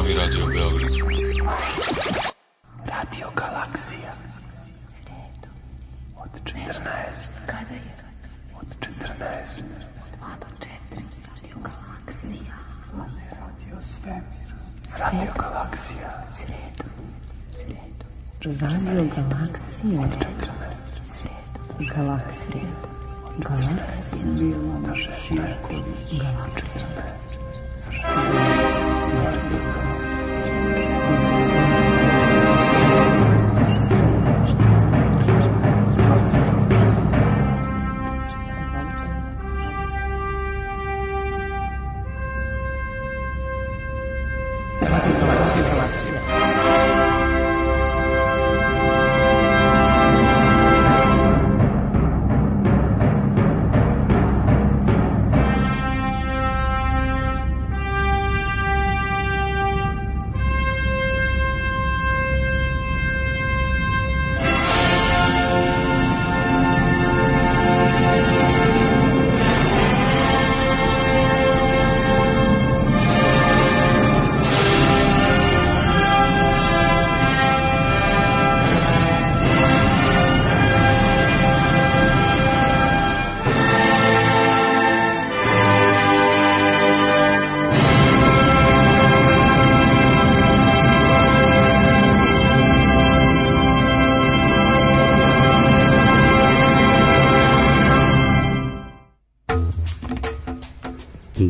Novi Radio Beograd. Radio Galaksija. Sredo. Od 14. Kada je? Od 14. Od 2 do 4. Radio Galaksija. One Radio Svemir. Radio Galaksija. Sredo. Sredo. Radio Galaksija. Od 14. Sredo. Galaksija. Galaksija. Bilo na 16. Galaksija. Galaksija.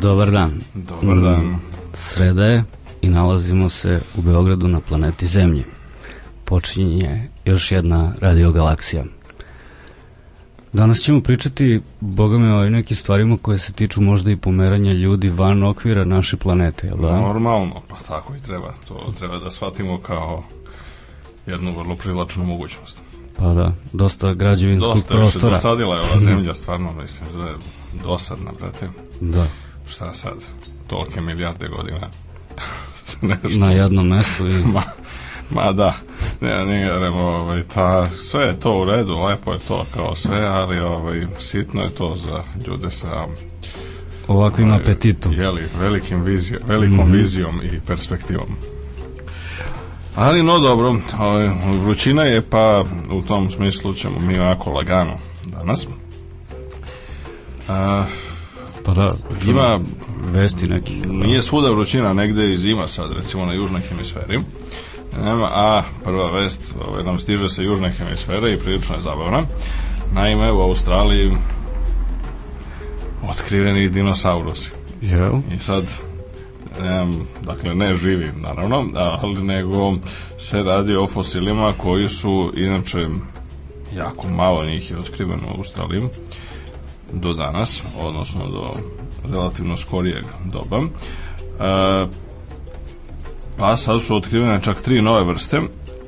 Dobar dan. Dobar dan. Sreda je i nalazimo se u Beogradu na planeti Zemlje. Počinje još jedna radiogalaksija. Danas ćemo pričati, boga me, o nekim stvarima koje se tiču možda i pomeranja ljudi van okvira naše planete, jel da? Normalno, pa tako i treba. To treba da shvatimo kao jednu vrlo privlačnu mogućnost. Pa da, dosta građevinskog dosta, prostora. Dosta, dosadila je ova zemlja, stvarno, mislim, da je dosadna, brate. Da šta sad, tolke milijarde godina nešto. na jednom mestu i... ma, ma da ne, ne, ovaj, ta, sve je to u redu, lepo je to kao sve, ali ovaj, sitno je to za ljude sa ovakvim ovaj, apetitom. Jeli, velikim vizijom, velikom mm -hmm. vizijom i perspektivom. Ali no dobro, ovaj, vrućina je pa u tom smislu ćemo mi onako lagano danas. A, Pa da, ima vesti neki. Nije svuda vrućina, negde i zima sad, recimo na južnoj hemisferi. Nema, a prva vest ovaj, nam stiže sa južne hemisfere i prilično je zabavna. Naime, u Australiji otkriveni dinosaurusi. Jel? I sad, um, dakle ne živi naravno, ali nego se radi o fosilima koji su inače jako malo njih je otkriveno u Australiji do danas, odnosno do relativno skorijeg doba. E, pa sad su otkrivene čak tri nove vrste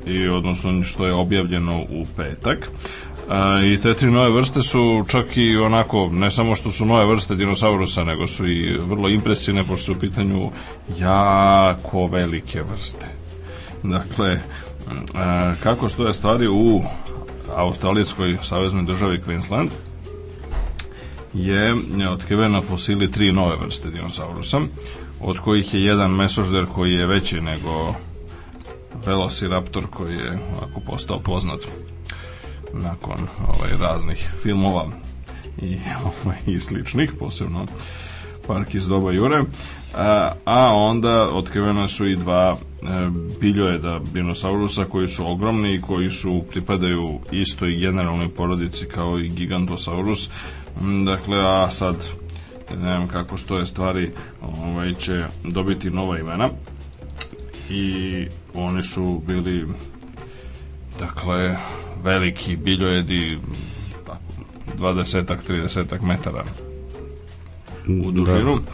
i odnosno što je objavljeno u petak. E, I te tri nove vrste su čak i onako, ne samo što su nove vrste dinosaurusa, nego su i vrlo impresivne, pošto su u pitanju jako velike vrste. Dakle, e, kako stoje stvari u australijskoj saveznoj državi Queensland, je e, otkriveno fosili tri nove vrste dinosaurusa, od kojih je jedan mesožder koji je veći nego Velociraptor koji je ovako postao poznat nakon ovaj, raznih filmova i, ovaj, i sličnih, posebno Park iz doba Jure. A, e, a onda otkrivena su i dva e, biljojeda dinosaurusa koji su ogromni i koji su pripadaju istoj generalnoj porodici kao i gigantosaurus, Mm, dakle, a sad ne znam kako stoje stvari, ovaj, će dobiti nova imena i oni su bili dakle veliki biljojedi pa, dvadesetak, tridesetak metara u da. dužinu. Da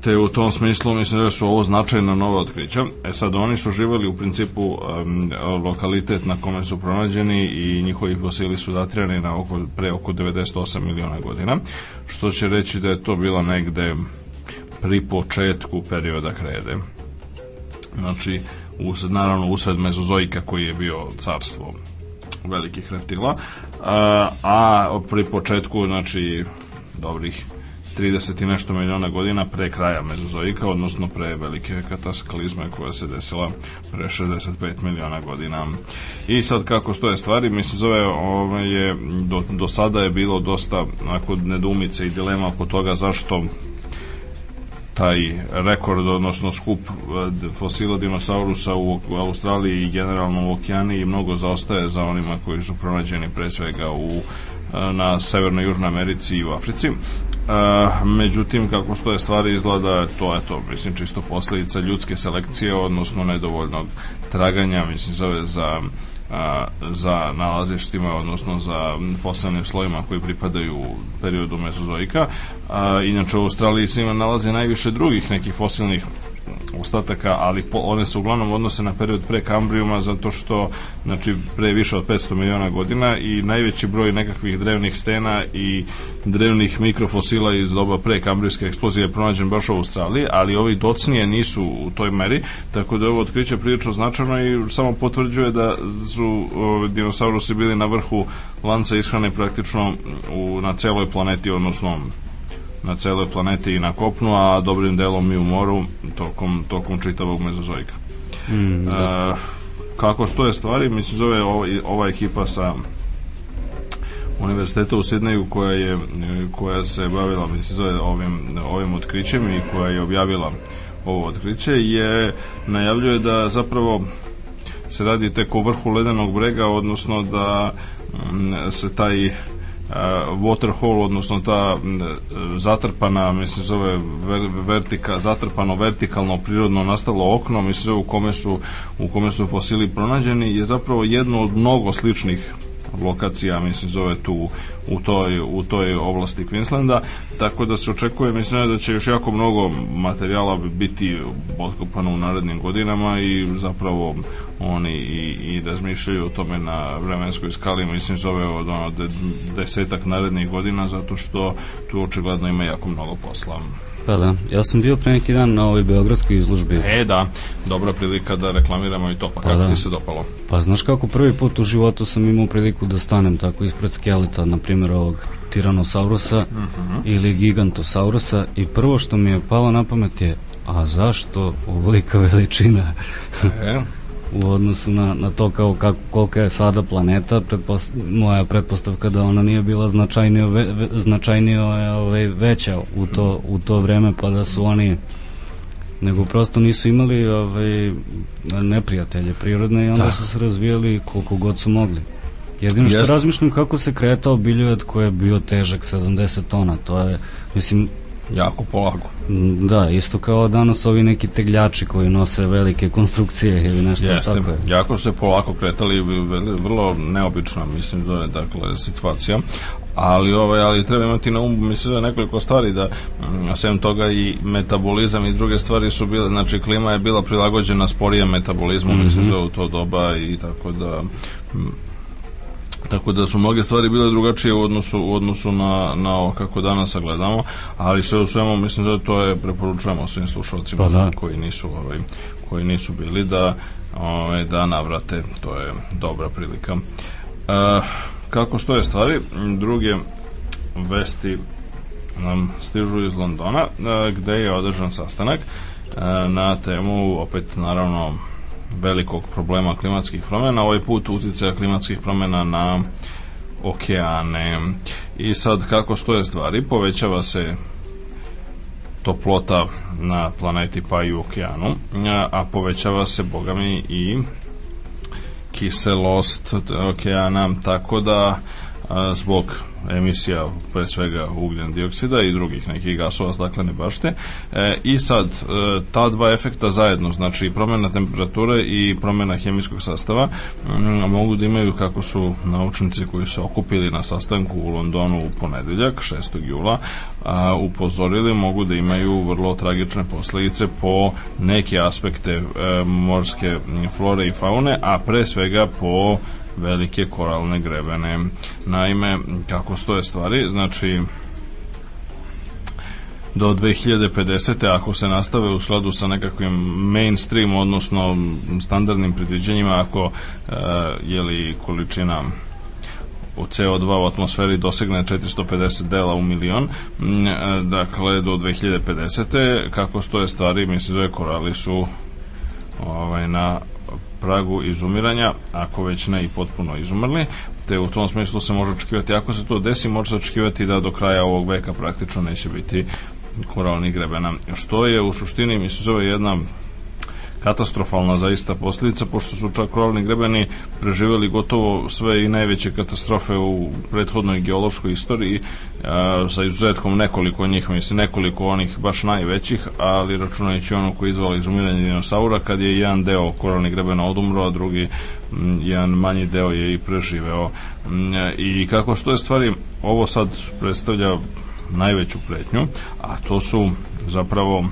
te u tom smislu mislim da su ovo značajna nova otkrića. E sad, oni su živali u principu um, lokalitet na kome su pronađeni i njihovi fosili su datirani na oko, pre oko 98 miliona godina, što će reći da je to bila negde pri početku perioda krede. Znači, usred, naravno usred mezozoika koji je bio carstvo velikih reptila, a, a pri početku, znači, dobrih 30 i nešto miliona godina pre kraja Mezozoika, odnosno pre velike kataklizme koja se desila pre 65 miliona godina. I sad kako stoje stvari, mi se zove, ovaj, je, do, do sada je bilo dosta ako nedumice i dilema oko toga zašto taj rekord, odnosno skup eh, fosila dinosaurusa u Australiji i generalno u okeaniji mnogo zaostaje za onima koji su pronađeni pre svega u eh, na Severnoj Južnoj Americi i u Africi. Uh, međutim, kako stoje stvari izgleda, to je to, mislim, čisto posledica ljudske selekcije, odnosno nedovoljnog traganja, mislim, zove za a, za nalazištima, odnosno za fosilnim slojima koji pripadaju periodu Mesozoika. inače u Australiji se ima nalazi najviše drugih nekih fosilnih ostataka, ali po, one se uglavnom odnose na period pre Kambrijuma zato što znači pre više od 500 miliona godina i najveći broj nekakvih drevnih stena i drevnih mikrofosila iz doba pre Kambrijske eksplozije je pronađen baš u Australiji, ali ovi docnije nisu u toj meri, tako da ovo otkriće prilično značajno i samo potvrđuje da su ove, dinosaurusi bili na vrhu lanca ishrane praktično u, na celoj planeti, odnosno na celoj planeti i na kopnu, a dobrim delom i u moru tokom, tokom čitavog mezozoika. Mm, da. e, kako stoje stvari, mislim zove ova ova ekipa sa univerziteta u Sidneju koja je koja se bavila mislim zove ovim ovim otkrićem i koja je objavila ovo otkriće je najavljuje da zapravo se radi tek o vrhu ledenog brega, odnosno da mm, se taj Eh, waterhole, odnosno ta e, zatrpana, mislim se zove vertika, zatrpano vertikalno prirodno nastalo okno, mislim se u kome su u kome su fosili pronađeni je zapravo jedno od mnogo sličnih lokacija, mislim, zove tu u toj, u toj oblasti Queenslanda, tako da se očekuje, mislim, da će još jako mnogo materijala biti otkopano u narednim godinama i zapravo oni i, i razmišljaju o tome na vremenskoj skali, mislim, zove od ono, desetak narednih godina, zato što tu očigledno ima jako mnogo posla. Pa da, ja sam bio pre neki dan na ovoj beogradskoj izložbi. E da, dobra prilika da reklamiramo i to, pa, pa kako da. ti se dopalo? Pa znaš kako, prvi put u životu sam imao priliku da stanem tako ispred skeleta, na primjer ovog tiranosaurusa uh mhm. -huh. ili gigantosaurusa i prvo što mi je palo na pamet je, a zašto ovolika veličina? e, u odnosu na, na to kao kako, kolika je sada planeta, pretpost, moja pretpostavka da ona nije bila značajnije, ve, ve, značajnije ovaj, veća u to, u to vreme, pa da su oni nego prosto nisu imali ovaj, neprijatelje prirodne i onda da. su se razvijali koliko god su mogli. Jedino što Jeste. razmišljam kako se kretao biljojat koji je bio težak 70 tona, to je, mislim, jako polako. Da, isto kao danas ovi neki tegljači koji nose velike konstrukcije ili nešto Jeste, tako. Jeste, jako se polako kretali, vrlo neobično, mislim da je dakle situacija, ali ovaj ali treba imati na umu mislim da nekoliko stvari da sem mm, toga i metabolizam i druge stvari su bile znači klima je bila prilagođena sporijem metabolizmu mm -hmm. mislim za u to doba i tako da mm, Tako da su mnoge stvari bile drugačije u odnosu, u odnosu na, na ovo kako danas sagledamo, ali sve u svemu mislim da to je preporučujemo svim slušalcima pa da. koji nisu ovaj, koji nisu bili da ovaj, da navrate, to je dobra prilika. E, kako stoje stvari, druge vesti nam stižu iz Londona, e, gde je održan sastanak e, na temu opet naravno velikog problema klimatskih promjena, ovaj put uticaja klimatskih promjena na okeane. I sad kako stoje stvari, povećava se toplota na planeti pa i u okeanu, a povećava se bogami i kiselost okeana, tako da zbog emisija pre svega ugljen dioksida i drugih nekih gasova staklene bašte e, i sad e, ta dva efekta zajedno znači i promjena temperature i promjena hemijskog sastava m, mogu da imaju kako su naučnici koji su okupili na sastanku u Londonu u ponedeljak 6. jula a, upozorili mogu da imaju vrlo tragične posledice po neke aspekte e, morske flore i faune a pre svega po e, velike koralne grebene. Naime, kako stoje stvari, znači do 2050. ako se nastave u skladu sa nekakvim mainstream, odnosno standardnim predviđenjima, ako e, je li količina u CO2 u atmosferi dosegne 450 dela u milion, e, dakle do 2050. kako stoje stvari, mislim da korali su ovaj, na pragu izumiranja, ako već ne i potpuno izumrli, te u tom smislu se može očekivati, ako se to desi, može se očekivati da do kraja ovog veka praktično neće biti koralnih grebena, što je u suštini, mi se zove jedna katastrofalna zaista posljedica, pošto su čak rovni grebeni preživjeli gotovo sve i najveće katastrofe u prethodnoj geološkoj istoriji, a, sa izuzetkom nekoliko njih, mislim nekoliko onih baš najvećih, ali računajući ono koji izvala izumiranje dinosaura, kad je jedan deo koralnih grebena odumro, a drugi jedan manji deo je i preživeo. I kako što je stvari, ovo sad predstavlja najveću pretnju, a to su zapravo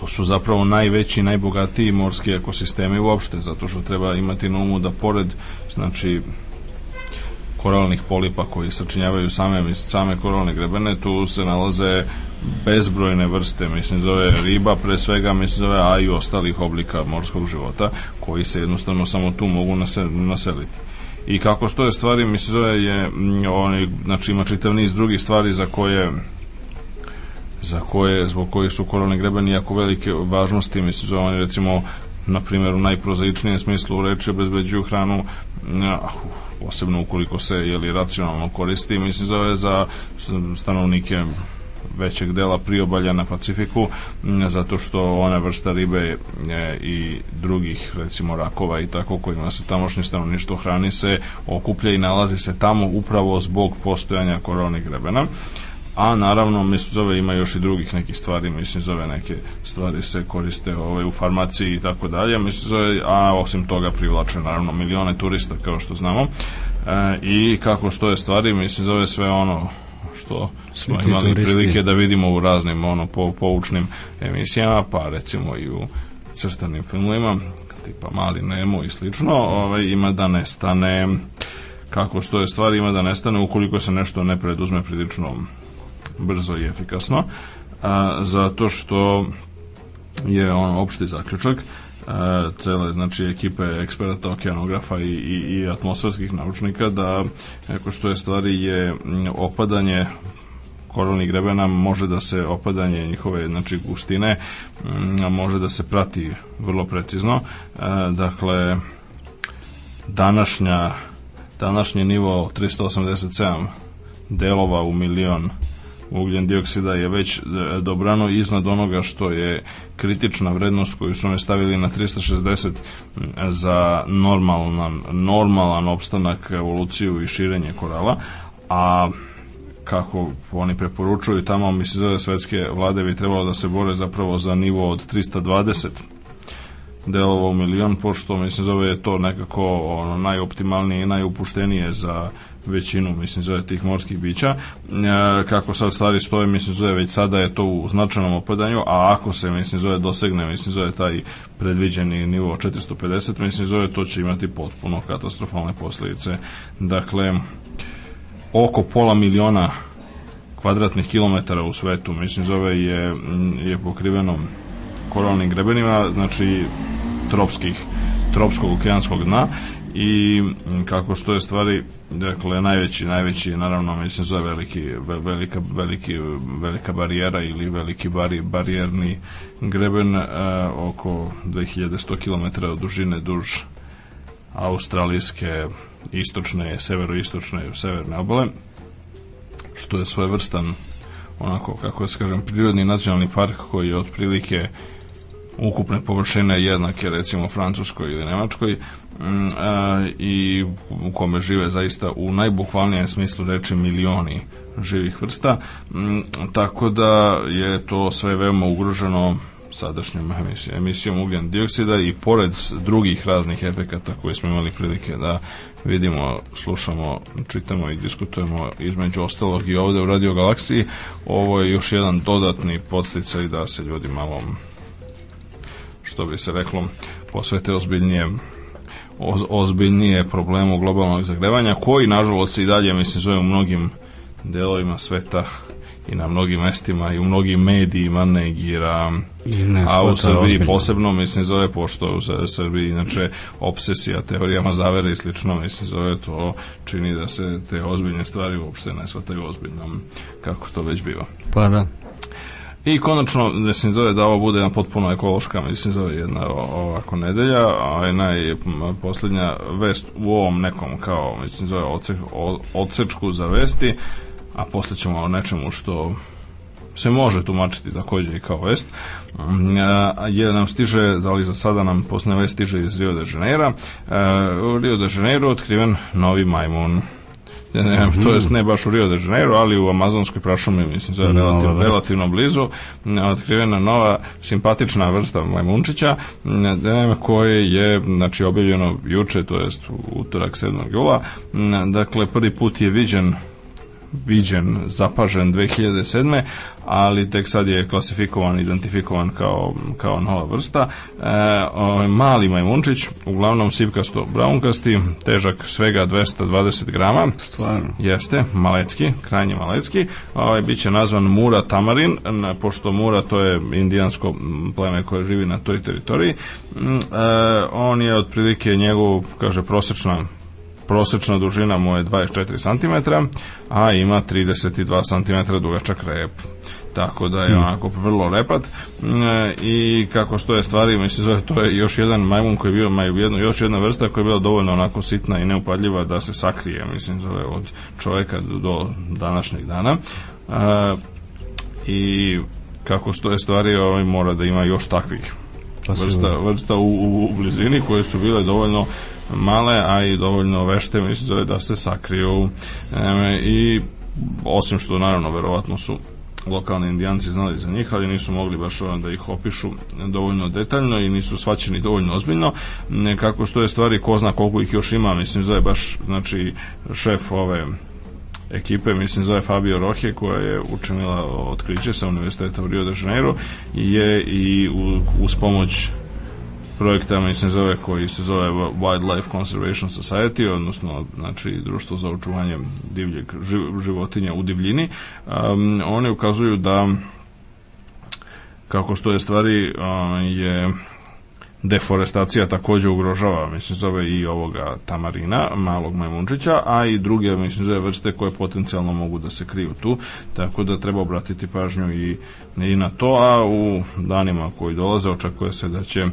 to su zapravo najveći, najbogatiji morski ekosistemi uopšte, zato što treba imati na umu da pored, znači, koralnih polipa koji sačinjavaju same, same koralne grebene, tu se nalaze bezbrojne vrste, mislim zove riba pre svega, mislim zove a i ostalih oblika morskog života koji se jednostavno samo tu mogu naseliti. I kako stoje stvari, mislim zove je, oni znači ima čitav niz drugih stvari za koje za koje, zbog kojih su koralni grebeni jako velike važnosti, mislim, oni recimo na primjer u najprozaičnijem smislu reči obezbeđuju hranu uh, posebno ukoliko se jeli, racionalno koristi, mislim za zove za stanovnike većeg dela priobalja na Pacifiku zato što ona vrsta ribe e, i drugih recimo rakova i tako kojima se tamošnje stanovništvo hrani se okuplja i nalazi se tamo upravo zbog postojanja koralnih grebena a naravno mislim zove ima još i drugih nekih stvari mislim zove neke stvari se koriste ovaj, u farmaciji i tako dalje mislim zove, a osim toga privlače naravno milione turista kao što znamo e, i kako što je stvari mislim zove sve ono što smo imali turisti. prilike da vidimo u raznim ono po, poučnim emisijama pa recimo i u crtanim filmovima tipa Mali Nemo i slično ovaj, ima da nestane kako stoje stvari ima da nestane ukoliko se nešto ne preduzme prilično brzo i efikasno, a, zato što je on opšti zaključak a, cele znači ekipe eksperata okeanografa i, i, i atmosferskih naučnika da neko što je stvari je opadanje koralnih grebena može da se opadanje njihove znači gustine m, može da se prati vrlo precizno a, e, dakle današnja današnji nivo 387 delova u milion ugljen dioksida je već e, dobrano iznad onoga što je kritična vrednost koju su oni stavili na 360 za normalan, normalan opstanak, evoluciju i širenje korala, a kako oni preporučuju tamo, mislim da svetske vlade bi trebalo da se bore zapravo za nivo od 320 delova u milion, pošto mislim da je to nekako ono, najoptimalnije i najupuštenije za većinu, mislim, zove tih morskih bića. E, kako sad stvari stoje, mislim, zove već sada je to u značajnom opadanju, a ako se, mislim, zove dosegne, mislim, zove taj predviđeni nivo 450, mislim, zove to će imati potpuno katastrofalne posljedice. Dakle, oko pola miliona kvadratnih kilometara u svetu, mislim, zove je, je pokriveno koralnim grebenima, znači tropskih tropskog okeanskog dna i mm, kako što je stvari dakle najveći najveći naravno mislim zove veliki velika veliki velika barijera ili veliki bari, barijerni greben e, oko 2100 km od dužine duž australijske istočne severoistočne severne obale što je svojevrstan onako kako da se kažem prirodni nacionalni park koji je otprilike ukupne površine jednake recimo Francuskoj ili Nemačkoj mm, i u kome žive zaista u najbukvalnijem smislu reči milioni živih vrsta mm, tako da je to sve veoma ugroženo sadašnjom emisijom, emisijom ugljen dioksida i pored drugih raznih efekata koje smo imali prilike da vidimo, slušamo, čitamo i diskutujemo između ostalog i ovde u Radio Galaksiji, ovo je još jedan dodatni podsticaj da se ljudi malo što bi se reklo, posvete ozbiljnije oz, ozbiljnije problemu globalnog zagrevanja, koji nažalost i dalje, mislim, zove u mnogim delovima sveta i na mnogim mestima i u mnogim medijima negira ne a u Srbiji ozbiljno. posebno mislim zove pošto u Srbiji inače obsesija teorijama zavere i slično mislim zove to čini da se te ozbiljne stvari uopšte ne shvataju ozbiljno kako to već biva pa da I konačno, da se zove da ovo bude jedna potpuno ekološka, mislim zove jedna ovako nedelja, a jedna je posljednja vest u ovom nekom kao, mislim zove odsek, odsečku za vesti, a posle ćemo o nečemu što se može tumačiti takođe da i kao vest. Mm, je nam stiže, ali za sada nam posle vest stiže iz Rio de Janeiro. E, u Rio de Janeiro otkriven novi majmun ne, mm -hmm. to jest ne baš u Rio de Janeiro, ali u Amazonskoj prašumi, mislim, za mhm, relativ, da, da, da. relativno blizu, otkrivena nova simpatična vrsta majmunčića, koje je, znači, objavljeno juče, to jest utorak 7. jula, dakle, prvi put je viđen viđen, zapažen 2007. ali tek sad je klasifikovan, identifikovan kao, kao nova vrsta. E, o, ovaj, mali majmunčić, uglavnom sivkasto braunkasti, težak svega 220 grama. Stvarno? Jeste, malecki, krajnje malecki. Ovaj biće nazvan Mura tamarin, na, pošto Mura to je indijansko pleme koje živi na toj teritoriji. E, on je otprilike njegov, kaže, prosečna prosečna dužina mu je 24 cm, a ima 32 cm dugačak rep tako da je hmm. onako vrlo repat mm, i kako stoje stvari mislim zove to je još jedan majmun koji je bio maj jedno, još jedna vrsta koja je bila dovoljno onako sitna i neupadljiva da se sakrije mislim zove od čovjeka do današnjeg dana i kako stoje stvari ovaj mora da ima još takvih pa vrsta, vrsta u, u, u blizini koje su bile dovoljno male, a i dovoljno vešte, mislim da se sakriju e, i osim što naravno verovatno su lokalni indijanci znali za njih, ali nisu mogli baš da ih opišu dovoljno detaljno i nisu svaćeni dovoljno ozbiljno. E, kako stoje stvari, ko zna koliko ih još ima, mislim zove baš znači, šef ove ekipe, mislim zove Fabio Rohe koja je učinila otkriće sa Univerziteta u Rio de Janeiro je i u, uz pomoć projekta, mislim, zove, koji se zove Wildlife Conservation Society, odnosno, znači, društvo za očuvanje divljeg životinja u divljini, um, oni ukazuju da kako što je stvari um, je deforestacija takođe ugrožava, mislim, zove i ovoga tamarina, malog majmunčića, a i druge, mislim, zove vrste koje potencijalno mogu da se kriju tu, tako da treba obratiti pažnju i i na to, a u danima koji dolaze očekuje se da će eh,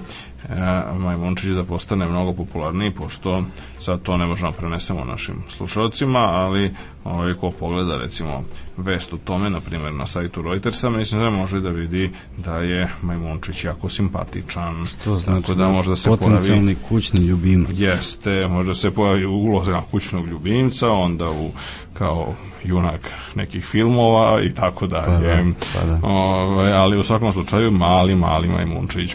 Majmunčić da postane mnogo popularniji, pošto sad to ne možemo da prenesemo našim slušalcima, ali ovaj, ko pogleda recimo vest o tome, na primjer na sajtu Reutersa, mislim da može da vidi da je Majmunčić jako simpatičan. Što znači tako da, da možda se potencijalni kućni ljubimac. Jeste, možda se pojavi u uloga kućnog ljubimca, onda u kao junak nekih filmova i tako pa da, dalje. Pa da, pa da. O, Ove, ovaj, ali u svakom slučaju mali, mali Majmunčić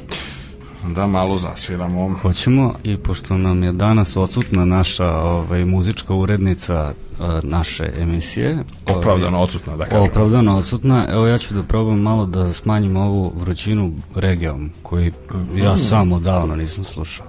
da malo zasviramo. Hoćemo i pošto nam je danas odsutna naša ovaj, muzička urednica e, naše emisije. Ovaj, opravdano ovaj, odsutna, da kažem. Opravdano odsutna. Evo ja ću da probam malo da smanjim ovu vrućinu regijom, koji ja mm. samo davno nisam slušao.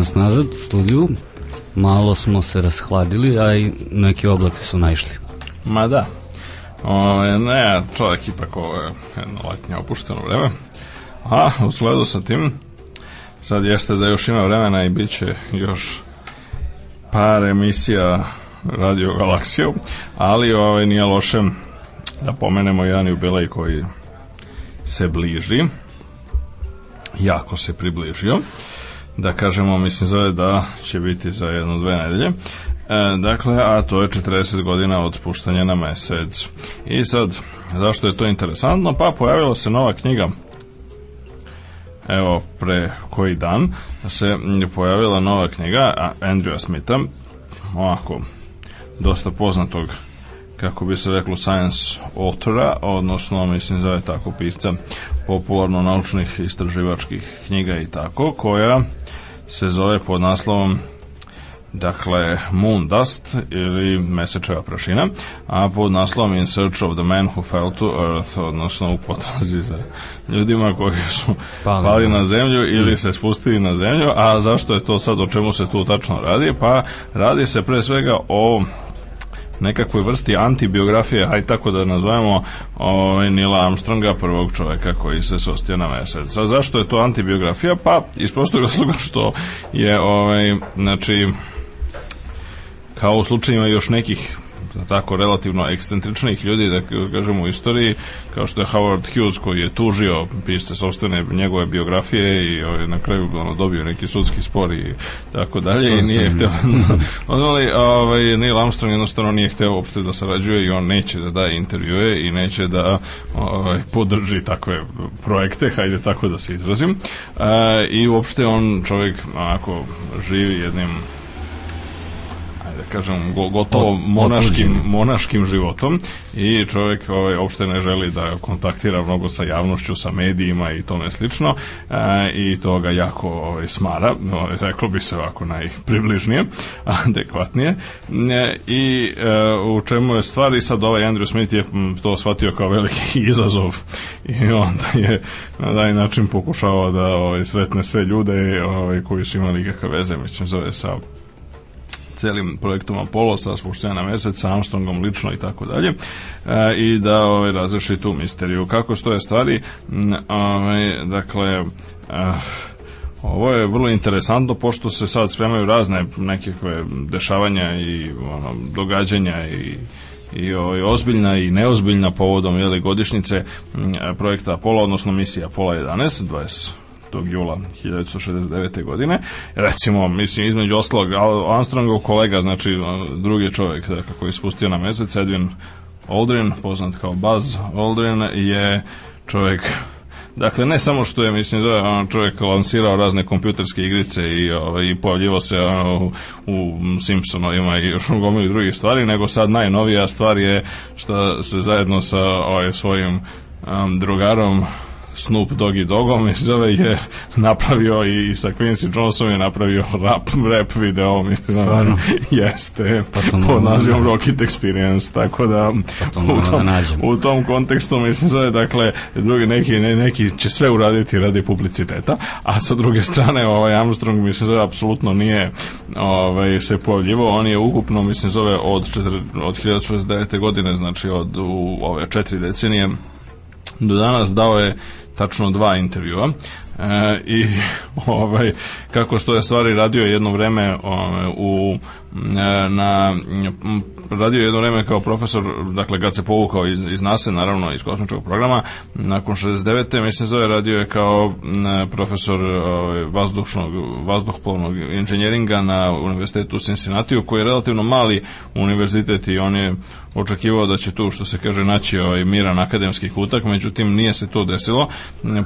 nas nazad u studiju, malo smo se rashladili, a i neki oblaci su naišli. Ma da. O, ne, čovjek ipak ovo je jedno letnje opušteno vreme. A, u sledu sa tim, sad jeste da još ima vremena i bit će još par emisija Radio Galaksiju, ali ovaj, nije loše da pomenemo jedan jubilej koji se bliži jako se približio da kažemo, mislim zove da će biti za jedno dve nedelje. E, dakle, a to je 40 godina od spuštanja na mesec. I sad, zašto je to interesantno? Pa pojavila se nova knjiga evo pre koji dan se pojavila nova knjiga Andrewa Smitha ovako dosta poznatog kako bi se reklo science autora, odnosno mislim zove tako pisca popularno naučnih istraživačkih knjiga i tako, koja se zove pod naslovom dakle Moon Dust ili Mesečeva prašina, a pod naslovom In Search of the Man Who Fell to Earth, odnosno u potrazi za ljudima koji su pa, pali, pali na zemlju ili se spustili na zemlju, a zašto je to sad, o čemu se tu tačno radi? Pa radi se pre svega o nekakvoj vrsti antibiografije, aj tako da nazovemo ovaj, Nila Armstronga, prvog čoveka koji se sostio na mesec. A zašto je to antibiografija? Pa, iz prostog razloga što je, ovaj, znači, kao u slučajima još nekih tako relativno ekscentričnih ljudi da kažemo u istoriji kao što je Howard Hughes koji je tužio pisce sopstvene njegove biografije i ovaj, na kraju ono, dobio neki sudski spor i tako dalje i nije hteo on, ali, ovaj, Neil Armstrong jednostavno nije hteo uopšte da sarađuje i on neće da daje intervjue i neće da ovaj, podrži takve projekte hajde tako da se izrazim e, i uopšte on čovjek onako živi jednim da kažem, go, gotovo monaškim, monaškim životom i čovjek ovaj, uopšte ne želi da kontaktira mnogo sa javnošću, sa medijima i tome slično e, i to ga jako ovaj, smara, no, reklo bi se ovako najpribližnije, adekvatnije e, i e, u čemu je stvar i sad ovaj Andrew Smith je to shvatio kao veliki izazov i onda je na taj način pokušao da ovaj, sretne sve ljude ovaj, koji su imali ikakve veze, mislim, zove sa celim projektom Apollo sa spuštenja na mesec sa Armstrongom lično i tako dalje e, i da ovaj, razreši tu misteriju. Kako stoje stvari? Mm, ovaj, dakle, eh, ovo je vrlo interesantno pošto se sad spremaju razne nekakve dešavanja i ono, događanja i i ovaj, ozbiljna i neozbiljna povodom jeli, godišnjice mm, projekta Apollo, odnosno misija Apollo 11, 20 jula 1969. godine. Recimo, mislim, između oslog Armstrongov kolega, znači drugi čovjek dakle, koji je spustio na mesec, Edwin Aldrin, poznat kao Buzz Aldrin, je čovjek Dakle, ne samo što je, mislim, da on čovjek lansirao razne kompjuterske igrice i, o, ovaj, i pojavljivo se o, u Simpsonovima i još u gomilu drugih stvari, nego sad najnovija stvar je što se zajedno sa o, ovaj, svojim um, drugarom Snoop Doggy Dogom iz ove je napravio i sa Quincy Johnsonom je napravio rap, rap video mislim, jeste pa to pod nazivom da. Rocket Experience tako da, pa to u, da tom, da u tom kontekstu mislim zove dakle drugi neki, ne, neki će sve uraditi radi publiciteta a sa druge strane ovaj Armstrong mislim zove apsolutno nije ovaj, se pojavljivo on je ukupno mislim zove od, četiri, od 1969. godine znači od u, ove četiri decenije do danas dao je tačno dva intervjua e, i ovaj, kako stoje stvari radio jedno vreme o, ovaj, u E, na, radio jedno vreme kao profesor, dakle kad se povukao iz, iz NASA, naravno iz kosmičkog programa, nakon 69. mislim zove radio je kao profesor ovaj, vazdušnog, vazduhplovnog inženjeringa na univerzitetu u Cincinnati, koji je relativno mali univerzitet i on je očekivao da će tu, što se kaže, naći ovaj, miran akademski kutak, međutim nije se to desilo,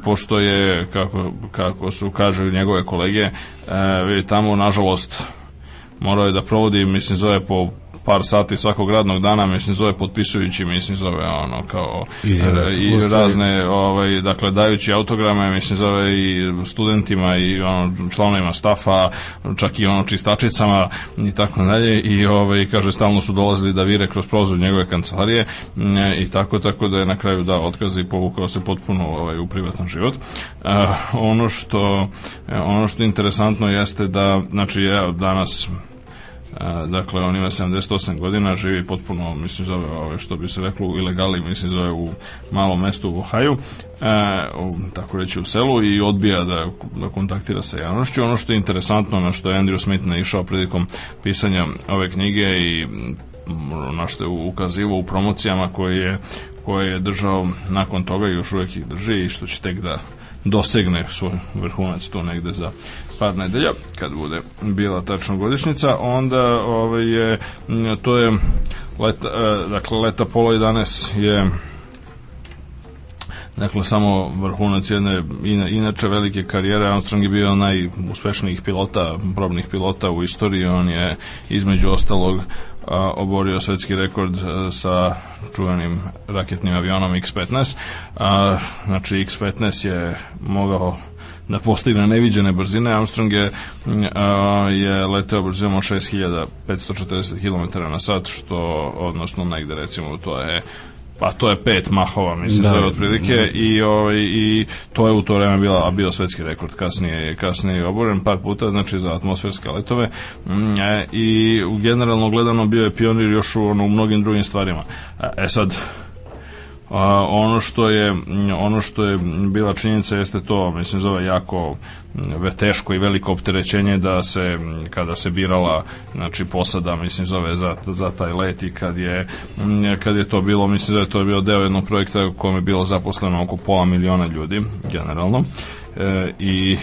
pošto je, kako, kako su, kažu njegove kolege, e, tamo, nažalost, morao je da provodi, mislim, zove po par sati svakog radnog dana, mislim zove potpisujući, mislim zove ono kao e, i razne, ovaj, dakle dajući autograme, mislim zove i studentima i ono, članovima stafa, čak i ono čistačicama i tako dalje i ovaj, kaže stalno su dolazili da vire kroz prozor njegove kancelarije mm, i tako tako da je na kraju da otkaz i povukao se potpuno ovaj, u privatan život. Uh, ono što e, ono što interesantno jeste da znači ja danas dakle on ima 78 godina, živi potpuno, mislim zove, ove, što bi se reklo, u ilegali, mislim zove u malom mestu u Ohaju, e, u, tako reći u selu i odbija da, da kontaktira sa javnošću. Ono što je interesantno, na što je Andrew Smith naišao prilikom pisanja ove knjige i mm, na što je ukazivo u promocijama koje je, koje je držao nakon toga još uvijek ih drži i što će tek da dosegne svoj vrhunac to negde za par nedelja kad bude bila tačno godišnjica onda ovaj, je, to je leta, e, dakle leta pola 11 je dakle samo vrhunac jedne inače velike karijere Armstrong je bio najuspešnijih pilota probnih pilota u istoriji on je između ostalog a, oborio svetski rekord a, e, sa čuvenim raketnim avionom X-15. A, znači, X-15 je mogao da postigne neviđene brzine. Armstrong je, a, je leteo brzinom 6540 km na sat, što odnosno negde recimo to je pa to je pet mahova, mislim, da. zove otprilike da. i, ovaj, i to je u to vreme bila, a bio svetski rekord, kasnije, kasnije oboren par puta, znači za atmosferske letove mm, e, i generalno gledano bio je pionir još u, ono, u mnogim drugim stvarima. E, e sad, A, ono što je ono što je bila činjenica jeste to, mislim zove jako teško i veliko opterećenje da se kada se birala znači posada mislim zove za, za taj let i kad je kad je to bilo mislim da je to bio deo jednog projekta u kojem je bilo zaposleno oko pola miliona ljudi generalno e, i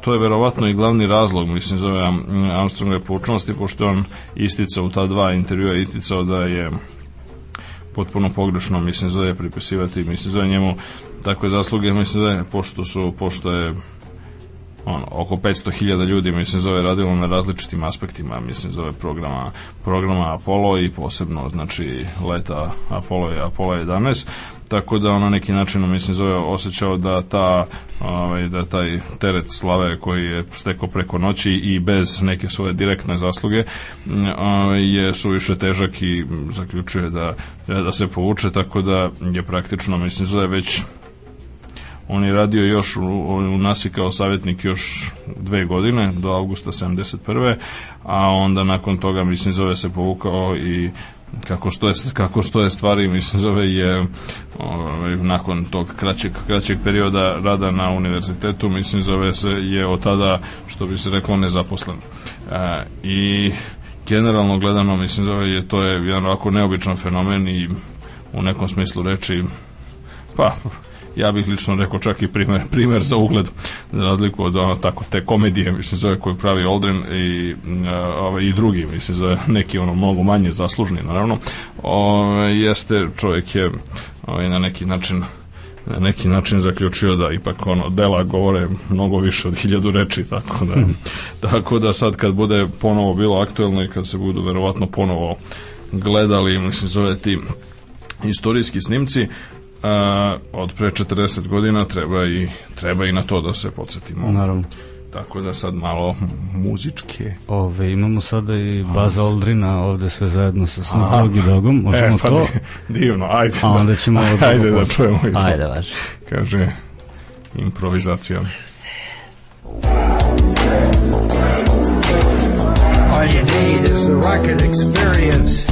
to je verovatno i glavni razlog, mislim, zove Armstrongove poučnosti, pošto on isticao u ta dva intervjua, isticao da je potpuno pogrešno, mislim, zove pripisivati, mislim, zove njemu takve zasluge, mislim, zove, pošto su, pošto je ono, oko 500.000 ljudi, mislim, zove radilo na različitim aspektima, mislim, zove programa, programa Apollo i posebno, znači, leta Apollo, i Apollo 11, tako da ono neki način mislim zove osjećao da ta ovaj, da taj teret slave koji je stekao preko noći i bez neke svoje direktne zasluge mm, ovaj, je suviše težak i zaključuje da, da se povuče tako da je praktično mislim zove već on je radio još u, u NASI kao savjetnik još dve godine do avgusta 71. a onda nakon toga mislim zove se povukao i kako stoje, kako stoje stvari mislim zove je ovaj, nakon tog kraćeg, kraćeg perioda rada na univerzitetu mislim zove se je od tada što bi se reklo nezaposlen e, i generalno gledano mislim zove je to je jedan ovako neobičan fenomen i u nekom smislu reči pa ja bih lično rekao čak i primer, primer za ugled, za razliku od ono, tako te komedije, mislim, zove koju pravi Oldren i, e, ovaj, i drugi, mislim, zove neki ono mnogo manje zaslužni, naravno, o, jeste, čovjek je ovaj, na neki način na neki način zaključio da ipak ono dela govore mnogo više od hiljadu reči tako da mhm. tako da sad kad bude ponovo bilo aktuelno i kad se budu verovatno ponovo gledali mislim zove ti istorijski snimci a, od pre 40 godina treba i, treba i na to da se podsjetimo. Naravno. Tako da sad malo muzičke. Ove, imamo sada i Baza Oldrina ovde sve zajedno sa Snoop Dogg Dogom. E, Možemo e, pa to? Divno, ajde. A da- onda ćemo... Ajde, da ajde da čujemo i to. Ajde, vaš. Kaže, improvizacija. All you need is the rocket experience.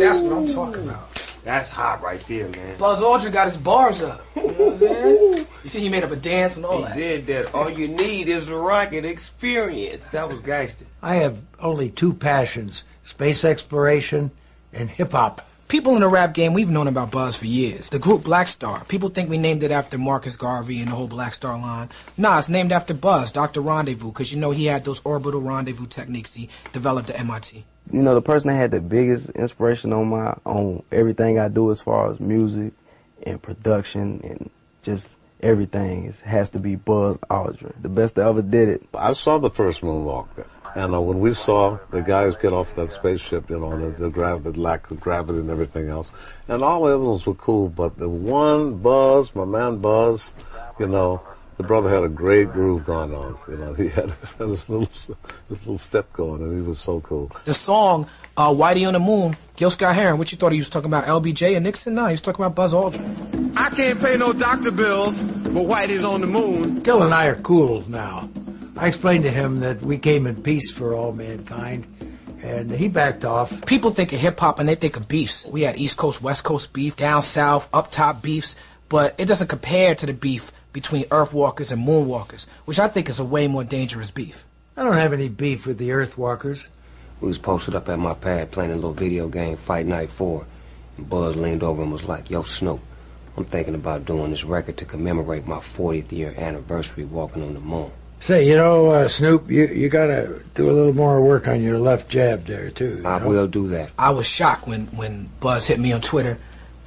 That's what I'm talking about. That's hot right there, man. Buzz Aldrin got his bars up. You, know you see, he made up a dance and all he that. did that. All you need is a rocket experience. That was gangster. I have only two passions space exploration and hip hop. People in the rap game, we've known about Buzz for years. The group Black Star. People think we named it after Marcus Garvey and the whole Black Star line. Nah, it's named after Buzz, Dr. Rendezvous, because you know he had those orbital rendezvous techniques he developed at MIT you know, the person that had the biggest inspiration on my on everything I do as far as music and production and just everything is, has to be Buzz Aldrin, the best that ever did it. I saw the first moonwalk, and uh, when we saw the guys get off that spaceship, you know, the, the gravity, lack of gravity, and everything else, and all the others were cool, but the one Buzz, my man Buzz, you know the brother had a great groove going on. You know, he had, this little this little step going, and he was so cool. The song uh, "Whitey on the Moon," Gil Scott Heron. What you thought he was talking about? LBJ and Nixon? No, he was talking about Buzz Aldrin. I can't pay no doctor bills, but Whitey's on the moon. Gil and I are cool now. I explained to him that we came in peace for all mankind and he backed off. People think of hip hop and they think of beefs. We had East Coast, West Coast beef, down south, up top beefs, but it doesn't compare to the beef between Earthwalkers and Moonwalkers, which I think is a way more dangerous beef. I don't have any beef with the Earthwalkers. We was posted up at my pad playing a little video game, Fight Night 4. And Buzz leaned over and was like, Yo, Snoop, I'm thinking about doing this record to commemorate my 40th year anniversary walking on the moon. Say, you know, uh, Snoop, you, you gotta do a little more work on your left jab there, too. I know? will do that. I was shocked when, when Buzz hit me on Twitter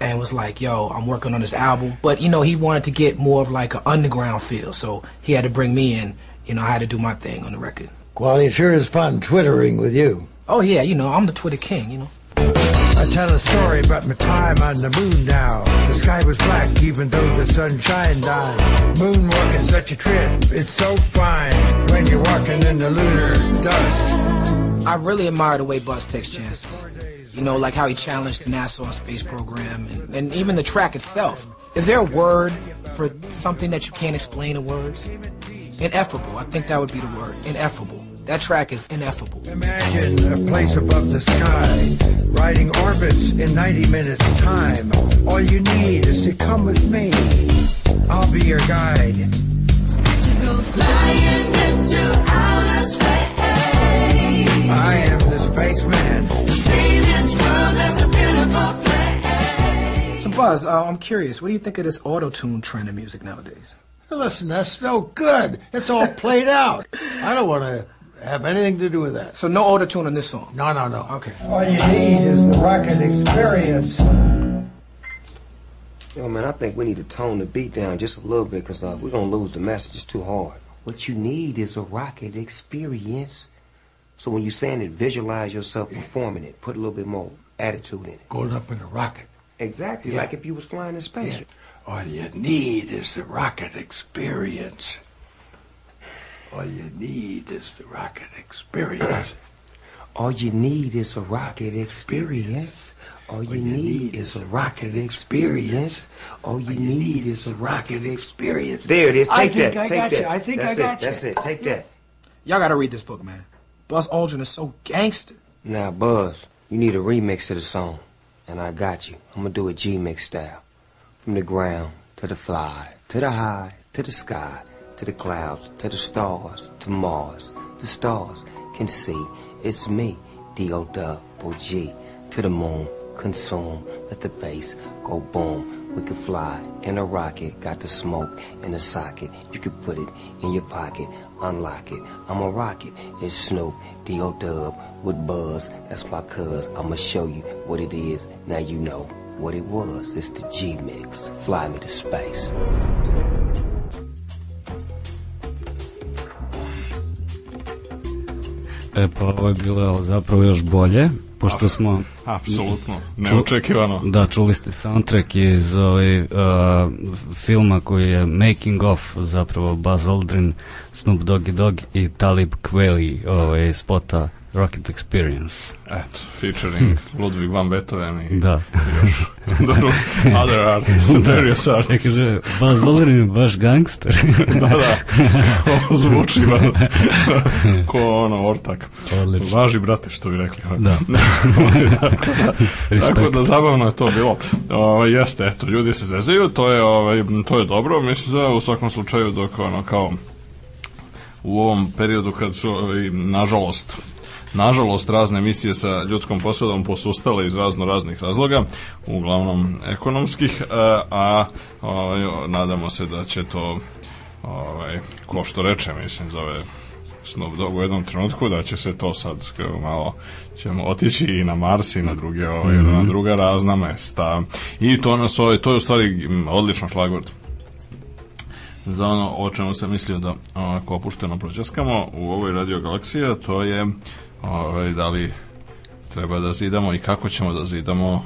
and was like, "Yo, I'm working on this album," but you know, he wanted to get more of like an underground feel, so he had to bring me in. You know, I had to do my thing on the record. Well, it sure is fun twittering with you. Oh yeah, you know, I'm the Twitter king. You know. I tell a story about my time on the moon now. The sky was black even though the sun shined on. Moonwalking such a trip, it's so fine when you're walking in the lunar dust. I really admire the way Buzz takes chances you know, like how he challenged the NASA space program and, and even the track itself. Is there a word for something that you can't explain in words? Ineffable. I think that would be the word. Ineffable. That track is ineffable. Imagine a place above the sky, riding orbits in 90 minutes time. All you need is to come with me. I'll be your guide. To go flying into outer space. I am the spaceman. So, Buzz, uh, I'm curious. What do you think of this auto tune trend in music nowadays? Listen, that's no good. It's all played out. I don't want to have anything to do with that. So no auto tune on this song. No, no, no. Okay. All you need is the rocket experience. Yo, man, I think we need to tone the beat down just a little bit because uh, we're going to lose the message. It's too hard. What you need is a rocket experience. So when you're saying it, visualize yourself performing it. Put a little bit more attitude in it. Going up in a rocket. Exactly, yeah. like if you was flying in space. Yeah. All you need is the rocket experience. All you need is the rocket experience. All you need is a rocket experience. All you, need, is a rocket experience. All you, need, is a rocket experience. There it is. Take I that. I Take got that. You. I think That's I got it. you. That's it. Take yeah. that. Y'all got to read this book, man. Buzz Aldrin is so gangster. Now, Buzz, you need a remix of the song. And I got you. I'm going to do a G-Mix style. From the ground to the fly, to the high, to the sky, to the clouds, to the stars, to Mars. The stars can see it's me, D-O-double-G. To the moon, consume, let the bass go boom. We can fly in a rocket, got the smoke in the socket. You can put it in your pocket unlock it. I'ma rock it. It's Snoop, D.O. Dub, with Buzz. That's my cuz. I'ma show you what it is. Now you know what it was. It's the G-Mix. Fly me to space. E, pa ovo je bilo zapravo još bolje. pošto smo... Apsolutno, neočekivano. da, čuli ste soundtrack iz ovaj, uh, filma koji je Making of, zapravo Buzz Aldrin, Snoop Doggy Dog i Talib Kweli, ovaj, spota Rocket Experience. Eto, featuring hm. Ludwig van Beethoven i da. još other artists, da. various artists. Da, baš Zolirin, baš gangster. da, da, ovo zvuči ba, ko ono ortak. Odlično. Važi, brate, što bi rekli. Ovaj. Da. tako, da tako da zabavno je to bilo. Ovo, ovaj, jeste, eto, ljudi se zezaju, to je, ovaj, to je dobro, mislim da u svakom slučaju dok ono kao u ovom periodu kad su, ovaj, nažalost, nažalost razne emisije sa ljudskom posadom posustale iz razno raznih razloga, uglavnom ekonomskih, e, a ovaj, nadamo se da će to ovaj, ko što reče, mislim, zove Snoop Dogg u jednom trenutku da će se to sad e, malo ćemo otići i na Mars i na druge ovaj, mm -hmm. na druga razna mesta i to nas ovaj, to je u stvari odličan šlagord za ono o čemu sam mislio da onako opušteno prođaskamo u ovoj radio galaksiji, to je ovaj, da li treba da zidamo i kako ćemo da zidamo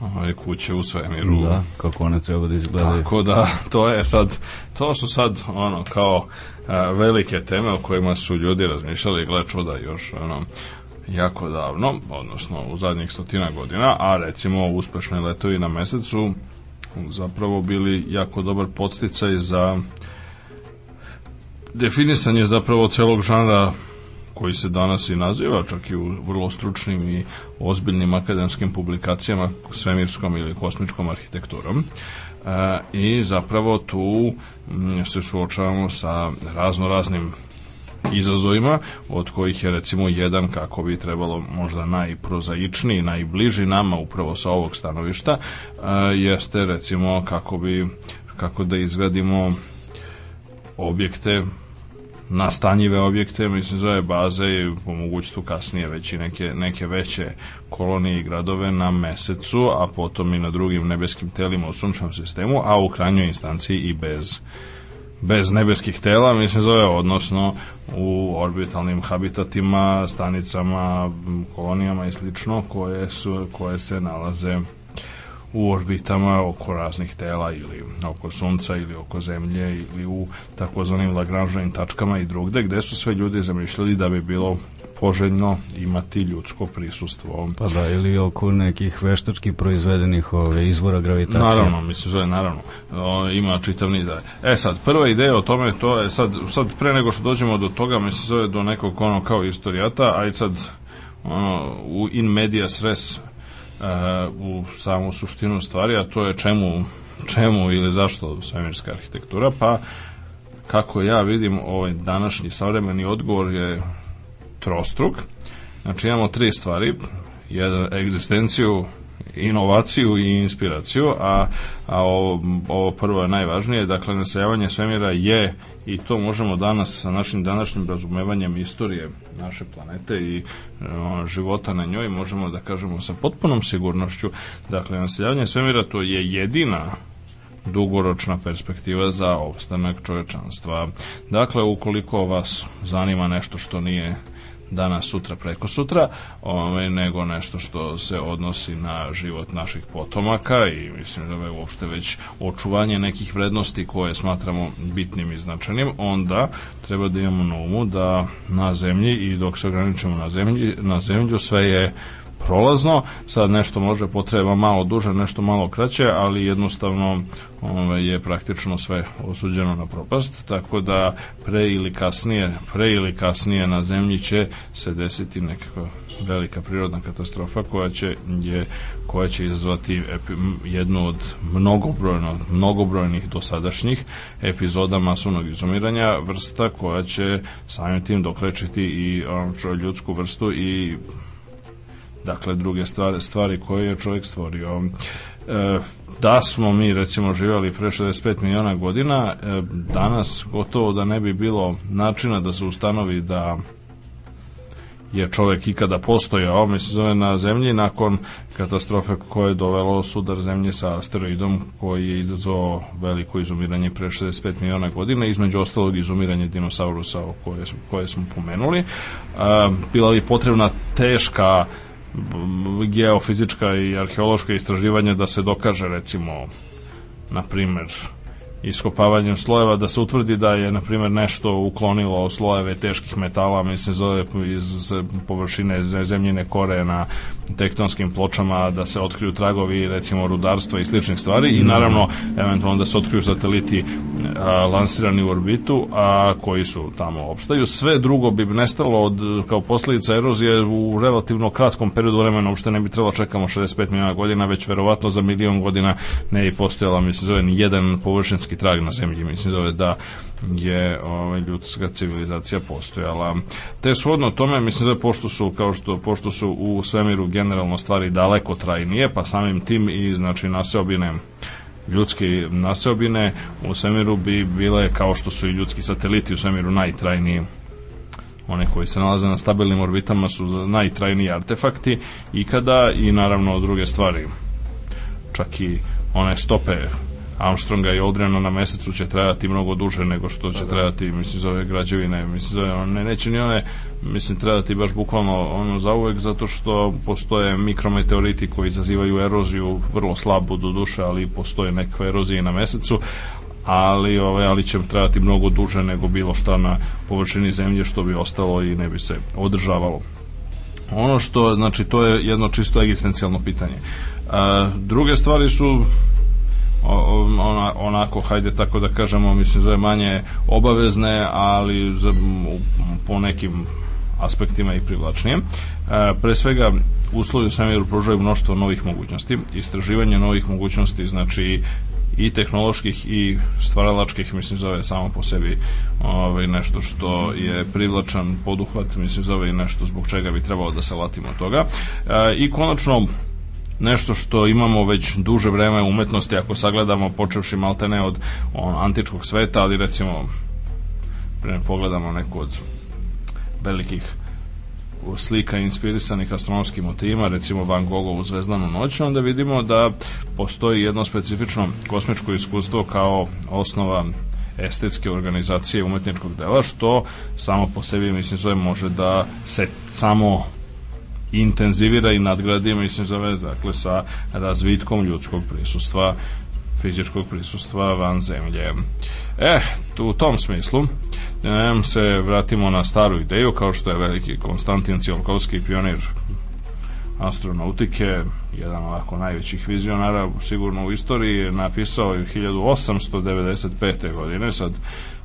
ovaj, kuće u svemiru. Da, kako one treba da izgledaju. Tako da, to je sad, to su sad ono kao a, e, velike teme o kojima su ljudi razmišljali, gle čuda još ono, jako davno, odnosno u zadnjih stotina godina, a recimo uspešni letovi na mesecu zapravo bili jako dobar podsticaj za definisanje zapravo celog žanra koji se danas i naziva čak i u vrlo stručnim i ozbiljnim akademskim publikacijama svemirskom ili kosmičkom arhitekturom e, i zapravo tu mm, se suočavamo sa razno raznim izazovima, od kojih je recimo jedan kako bi trebalo možda najprozaičniji, najbliži nama upravo sa ovog stanovišta, e, jeste recimo kako bi kako da izgradimo objekte nastanjive objekte, mislim zove baze i po mogućstvu kasnije već i neke, neke veće kolonije i gradove na mesecu, a potom i na drugim nebeskim telima u sunčnom sistemu, a u krajnjoj instanciji i bez bez nebeskih tela, mislim zove, odnosno u orbitalnim habitatima, stanicama, kolonijama i slično, koje, su, koje se nalaze u orbitama oko raznih tela ili oko sunca ili oko zemlje ili u takozvanim Lagrangeovim tačkama i drugde gde su sve ljudi zamišljali da bi bilo poželjno imati ljudsko prisustvo. Pa da, ili oko nekih veštački proizvedenih ove, izvora gravitacije. Naravno, mislim, zove, naravno. O, ima čitav niz. E sad, prva ideja o tome, to je sad, sad pre nego što dođemo do toga, mislim, zove do nekog ono kao istorijata, aj sad ono, u in media res, u samu suštinu stvari, a to je čemu, čemu ili zašto svemirska arhitektura, pa kako ja vidim ovaj današnji savremeni odgovor je trostruk. Znači imamo tri stvari, jedan egzistenciju, inovaciju i inspiraciju, a, a ovo, ovo prvo je najvažnije, dakle nasajavanje svemira je i to možemo danas sa našim današnjim razumevanjem istorije naše planete i o, e, života na njoj možemo da kažemo sa potpunom sigurnošću, dakle nasajavanje svemira to je jedina dugoročna perspektiva za opstanak čovečanstva. Dakle, ukoliko vas zanima nešto što nije danas, sutra, preko sutra, ovaj, nego nešto što se odnosi na život naših potomaka i mislim da je uopšte već očuvanje nekih vrednosti koje smatramo bitnim i značajnim, onda treba da imamo na umu da na zemlji i dok se ograničimo na zemlji, na zemlju sve je prolazno, sad nešto može potreba malo duže, nešto malo kraće, ali jednostavno ovaj, je praktično sve osuđeno na propast, tako da pre ili kasnije, pre ili kasnije na zemlji će se desiti nekakva velika prirodna katastrofa koja će je koja će izazvati epi, jednu od mnogobrojno mnogobrojnih dosadašnjih epizoda masovnog izumiranja vrsta koja će samim tim doklečiti i um, ljudsku vrstu i dakle druge stvari stvari koje je čovjek stvorio. E, da smo mi recimo živjeli pre 65 miliona godina, e, danas gotovo da ne bi bilo načina da se ustanovi da je čovek ikada postojao, mislim zove na zemlji, nakon katastrofe koje je dovelo sudar zemlje sa asteroidom koji je izazvao veliko izumiranje pre 65 miliona godina, između ostalog izumiranje dinosaurusa o koje, koje smo pomenuli. E, bila bi potrebna teška geofizička i arheološka istraživanja da se dokaže recimo na primer iskopavanjem slojeva da se utvrdi da je na primer nešto uklonilo slojeve teških metala mislim zove iz površine zemljine kore na tektonskim pločama, da se otkriju tragovi recimo rudarstva i sličnih stvari i naravno eventualno da se otkriju sateliti a, e, lansirani u orbitu, a koji su tamo opstaju. Sve drugo bi nestalo od, kao posljedica erozije u relativno kratkom periodu vremena, uopšte ne bi trebalo čekamo 65 miliona godina, već verovatno za milion godina ne bi postojala, mislim, zove ni jedan površinski trag na zemlji, mislim, zove da je ovaj, ljudska civilizacija postojala. Te shodno tome, mislim da pošto su, kao što, pošto su u svemiru generalno stvari daleko trajnije, pa samim tim i znači naseobine ljudske naseobine u svemiru bi bile kao što su i ljudski sateliti u svemiru najtrajniji one koji se nalaze na stabilnim orbitama su najtrajniji artefakti ikada i naravno druge stvari čak i one stope Armstronga i Odrena na mesecu će trebati mnogo duže nego što će pa da. trebati, mislim za ove građevine mislim za one neće ni one mislim trebati baš bukvalno ono za uvek, zato što postoje mikrometeoriti koji izazivaju eroziju vrlo slabu do duše ali postoje nekakve erozija na mesecu ali ovaj ali će trebati mnogo duže nego bilo šta na površini zemlje što bi ostalo i ne bi se održavalo. Ono što znači to je jedno čisto egzistencijalno pitanje. A, druge stvari su ona, onako, hajde tako da kažemo, mislim, zove manje obavezne, ali za, po nekim aspektima i privlačnije. E, pre svega, uslovi u svemiru pružaju mnoštvo novih mogućnosti, istraživanje novih mogućnosti, znači i tehnoloških i stvaralačkih mislim zove samo po sebi ovaj nešto što je privlačan poduhvat mislim zove i nešto zbog čega bi trebalo da se latimo toga e, i konačno nešto što imamo već duže vreme umetnosti ako sagledamo počevši maltene od on, antičkog sveta, ali recimo pre ne pogledamo neku od velikih slika inspirisanih astronomskim motivima, recimo Van Goghovu Zvezdanu noć, onda vidimo da postoji jedno specifično kosmičko iskustvo kao osnova estetske organizacije umetničkog dela, što samo po sebi, mislim, zove može da se samo intenzivira i nadgradi, mislim, za dakle, sa razvitkom ljudskog prisustva fizičkog prisustva van zemlje. Eh, tu, u tom smislu e, se vratimo na staru ideju kao što je veliki Konstantin Ciolkovski pionir astronautike, jedan ovako najvećih vizionara sigurno u istoriji, napisao je 1895. godine, sad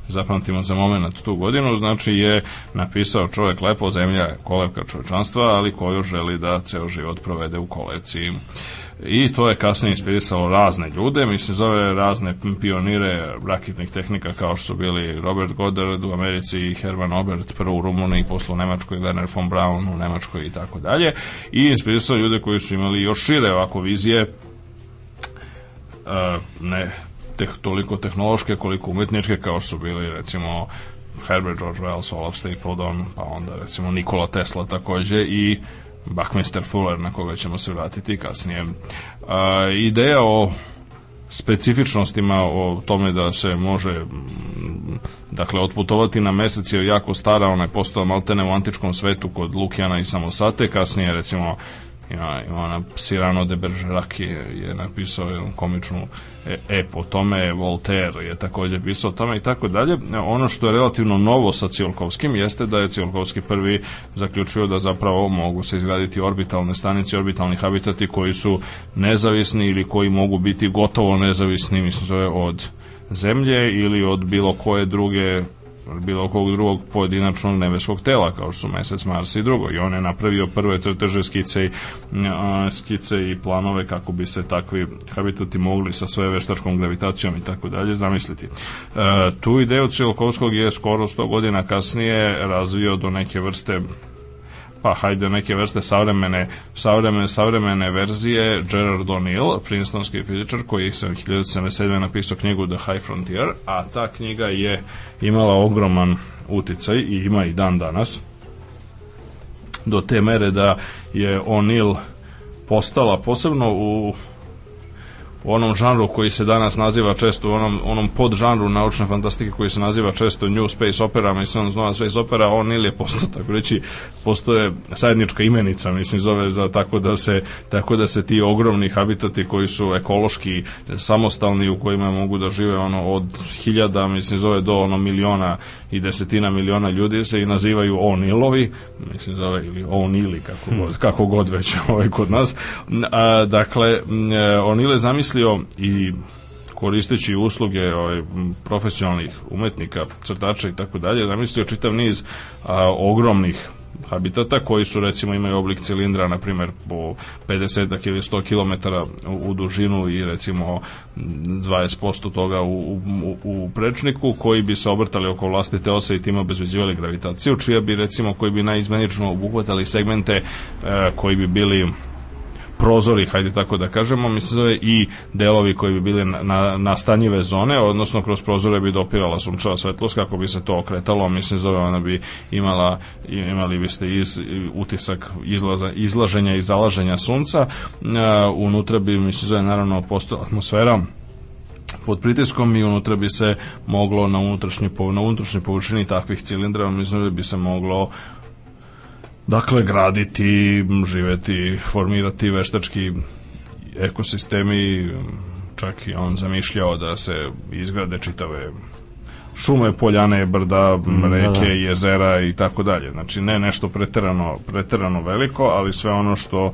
zapamtimo za moment tu godinu, znači je napisao čovjek lepo, zemlja je kolevka čovečanstva, ali koju želi da ceo život provede u kolevci i to je kasnije inspirisalo razne ljude, mislim zove razne pionire raketnih tehnika kao što su bili Robert Goddard u Americi i Herman Obert prvo u Rumuniji, posle u Nemačkoj, Werner von Braun u Nemačkoj i tako dalje i inspirisao ljude koji su imali još šire ovako vizije e, ne teh, toliko tehnološke koliko umetničke kao što su bili recimo Herbert George Wells, Olaf Stapledon, pa onda recimo Nikola Tesla takođe i Buckminster Fuller na koga ćemo se vratiti kasnije. A, ideja o specifičnostima o tome da se može mm, dakle otputovati na mesec je jako stara, ona je postala maltene u antičkom svetu kod Lukijana i Samosate, kasnije recimo Ja, ona Sirano de Bergerac je, je napisao jednu komičnu e, ep o tome, Voltaire je takođe pisao o tome i tako dalje. E, ono što je relativno novo sa Cijolkovskim jeste da je Cijolkovski prvi zaključio da zapravo mogu se izgraditi orbitalne stanice, orbitalni habitati koji su nezavisni ili koji mogu biti gotovo nezavisni, mislim zove, od zemlje ili od bilo koje druge bilo kog drugog pojedinačnog nebeskog tela kao što su Mesec, Mars i drugo i on je napravio prve crteže skice i, a, skice i planove kako bi se takvi habitati mogli sa sve veštačkom gravitacijom i tako dalje zamisliti. E, tu ideju Tsiolkovskog je skoro 100 godina kasnije razvio do neke vrste pa hajde neke vrste savremene, savremene, savremene verzije Gerard O'Neill, princetonski fizičar koji je 1977. napisao knjigu The High Frontier, a ta knjiga je imala ogroman uticaj i ima i dan danas do te mere da je O'Neill postala posebno u u onom žanru koji se danas naziva često u onom, onom podžanru naučne fantastike koji se naziva često New Space Opera, mislim, znova Space Opera, on ili je postao, tako reći, postoje sajednička imenica, mislim, zove za tako da se, tako da se ti ogromni habitati koji su ekološki samostalni u kojima mogu da žive ono od hiljada, mislim, zove do ono miliona i desetina miliona ljudi se i nazivaju Onilovi, mislim, zove ili Onili, kako, god, hmm. kako god već ovaj, kod nas. A, dakle, e, Onile zamisli osmislio i koristeći usluge ovaj, profesionalnih umetnika, crtača i tako dalje, zamislio čitav niz a, ogromnih habitata koji su recimo imaju oblik cilindra na primjer po 50 ili 100 km u, dužinu i recimo 20% toga u, u, u, prečniku koji bi se obrtali oko vlastite ose i time obezbeđivali gravitaciju čija bi recimo koji bi najizmenično obuhvatali segmente e, koji bi bili prozori, hajde tako da kažemo, mislim da je i delovi koji bi bili na, na, nastanjive zone, odnosno kroz prozore bi dopirala sunčeva svetlost kako bi se to okretalo, mislim zove ona bi imala, imali biste iz, utisak izlaza, izlaženja i zalaženja sunca, uh, unutra bi, mislim zove, naravno posto atmosfera pod pritiskom i unutra bi se moglo na unutrašnjoj na unutrašnjoj površini takvih cilindra mislim da bi se moglo Dakle, graditi, živeti, formirati veštački ekosistemi, čak i on zamišljao da se izgrade čitave šume, poljane, brda, mm, da, reke, da, da. jezera i tako dalje. Znači ne nešto preterano, preterano veliko, ali sve ono što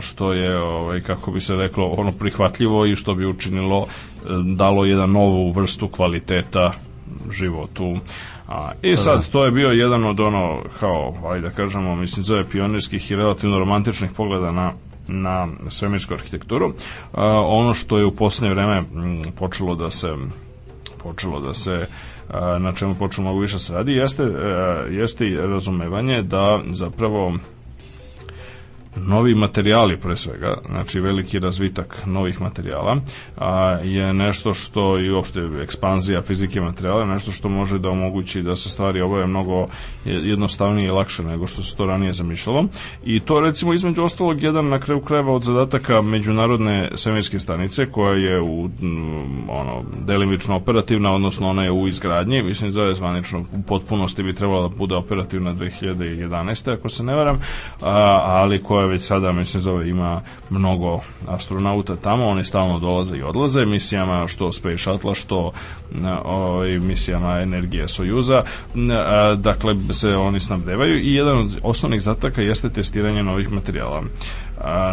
što je ovaj kako bi se reklo ono prihvatljivo i što bi učinilo e, dalo jedan novu vrstu kvaliteta životu A, I e sad, to je bio jedan od ono, kao, ajde da kažemo, mislim, zove pionirskih i relativno romantičnih pogleda na na svemirsku arhitekturu. A, ono što je u poslednje vreme m, počelo da se počelo da se a, na čemu počelo mnogo više se radi jeste, a, e, jeste razumevanje da zapravo novi materijali pre svega, znači veliki razvitak novih materijala a, je nešto što i uopšte ekspanzija fizike materijala nešto što može da omogući da se stvari obave mnogo jednostavnije i lakše nego što se to ranije zamišljalo i to recimo između ostalog jedan na kraju krajeva od zadataka međunarodne svemirske stanice koja je u mm, ono, delimično operativna odnosno ona je u izgradnji mislim da je zvanično u potpunosti bi trebala da bude operativna 2011. ako se ne varam a, ali koja koja već sada, mislim, zove, ima mnogo astronauta tamo, oni stalno dolaze i odlaze misijama što Space Shuttle, što o, ovaj, misijama Energije Sojuza, dakle, se oni snabdevaju i jedan od osnovnih zataka jeste testiranje novih materijala.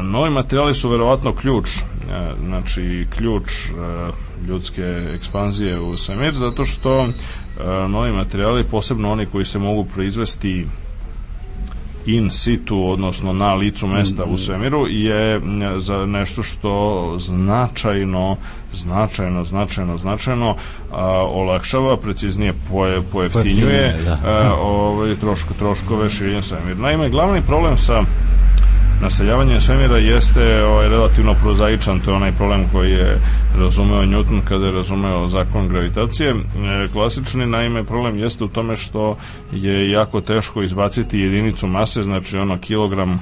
novi materijali su verovatno ključ, e, znači ključ e, ljudske ekspanzije u svemir, zato što e, novi materijali, posebno oni koji se mogu proizvesti in situ, odnosno na licu mesta u mm-hmm. svemiru, je za nešto što značajno, značajno, značajno, značajno a, olakšava, preciznije poje, pojeftinjuje da. a, ovaj, troško, troškove širenja svemira. Naime, glavni problem sa naseljavanje svemira jeste ovaj, relativno prozaičan, to je onaj problem koji je razumeo Newton kada je razumeo zakon gravitacije. E, klasični, naime, problem jeste u tome što je jako teško izbaciti jedinicu mase, znači ono kilogram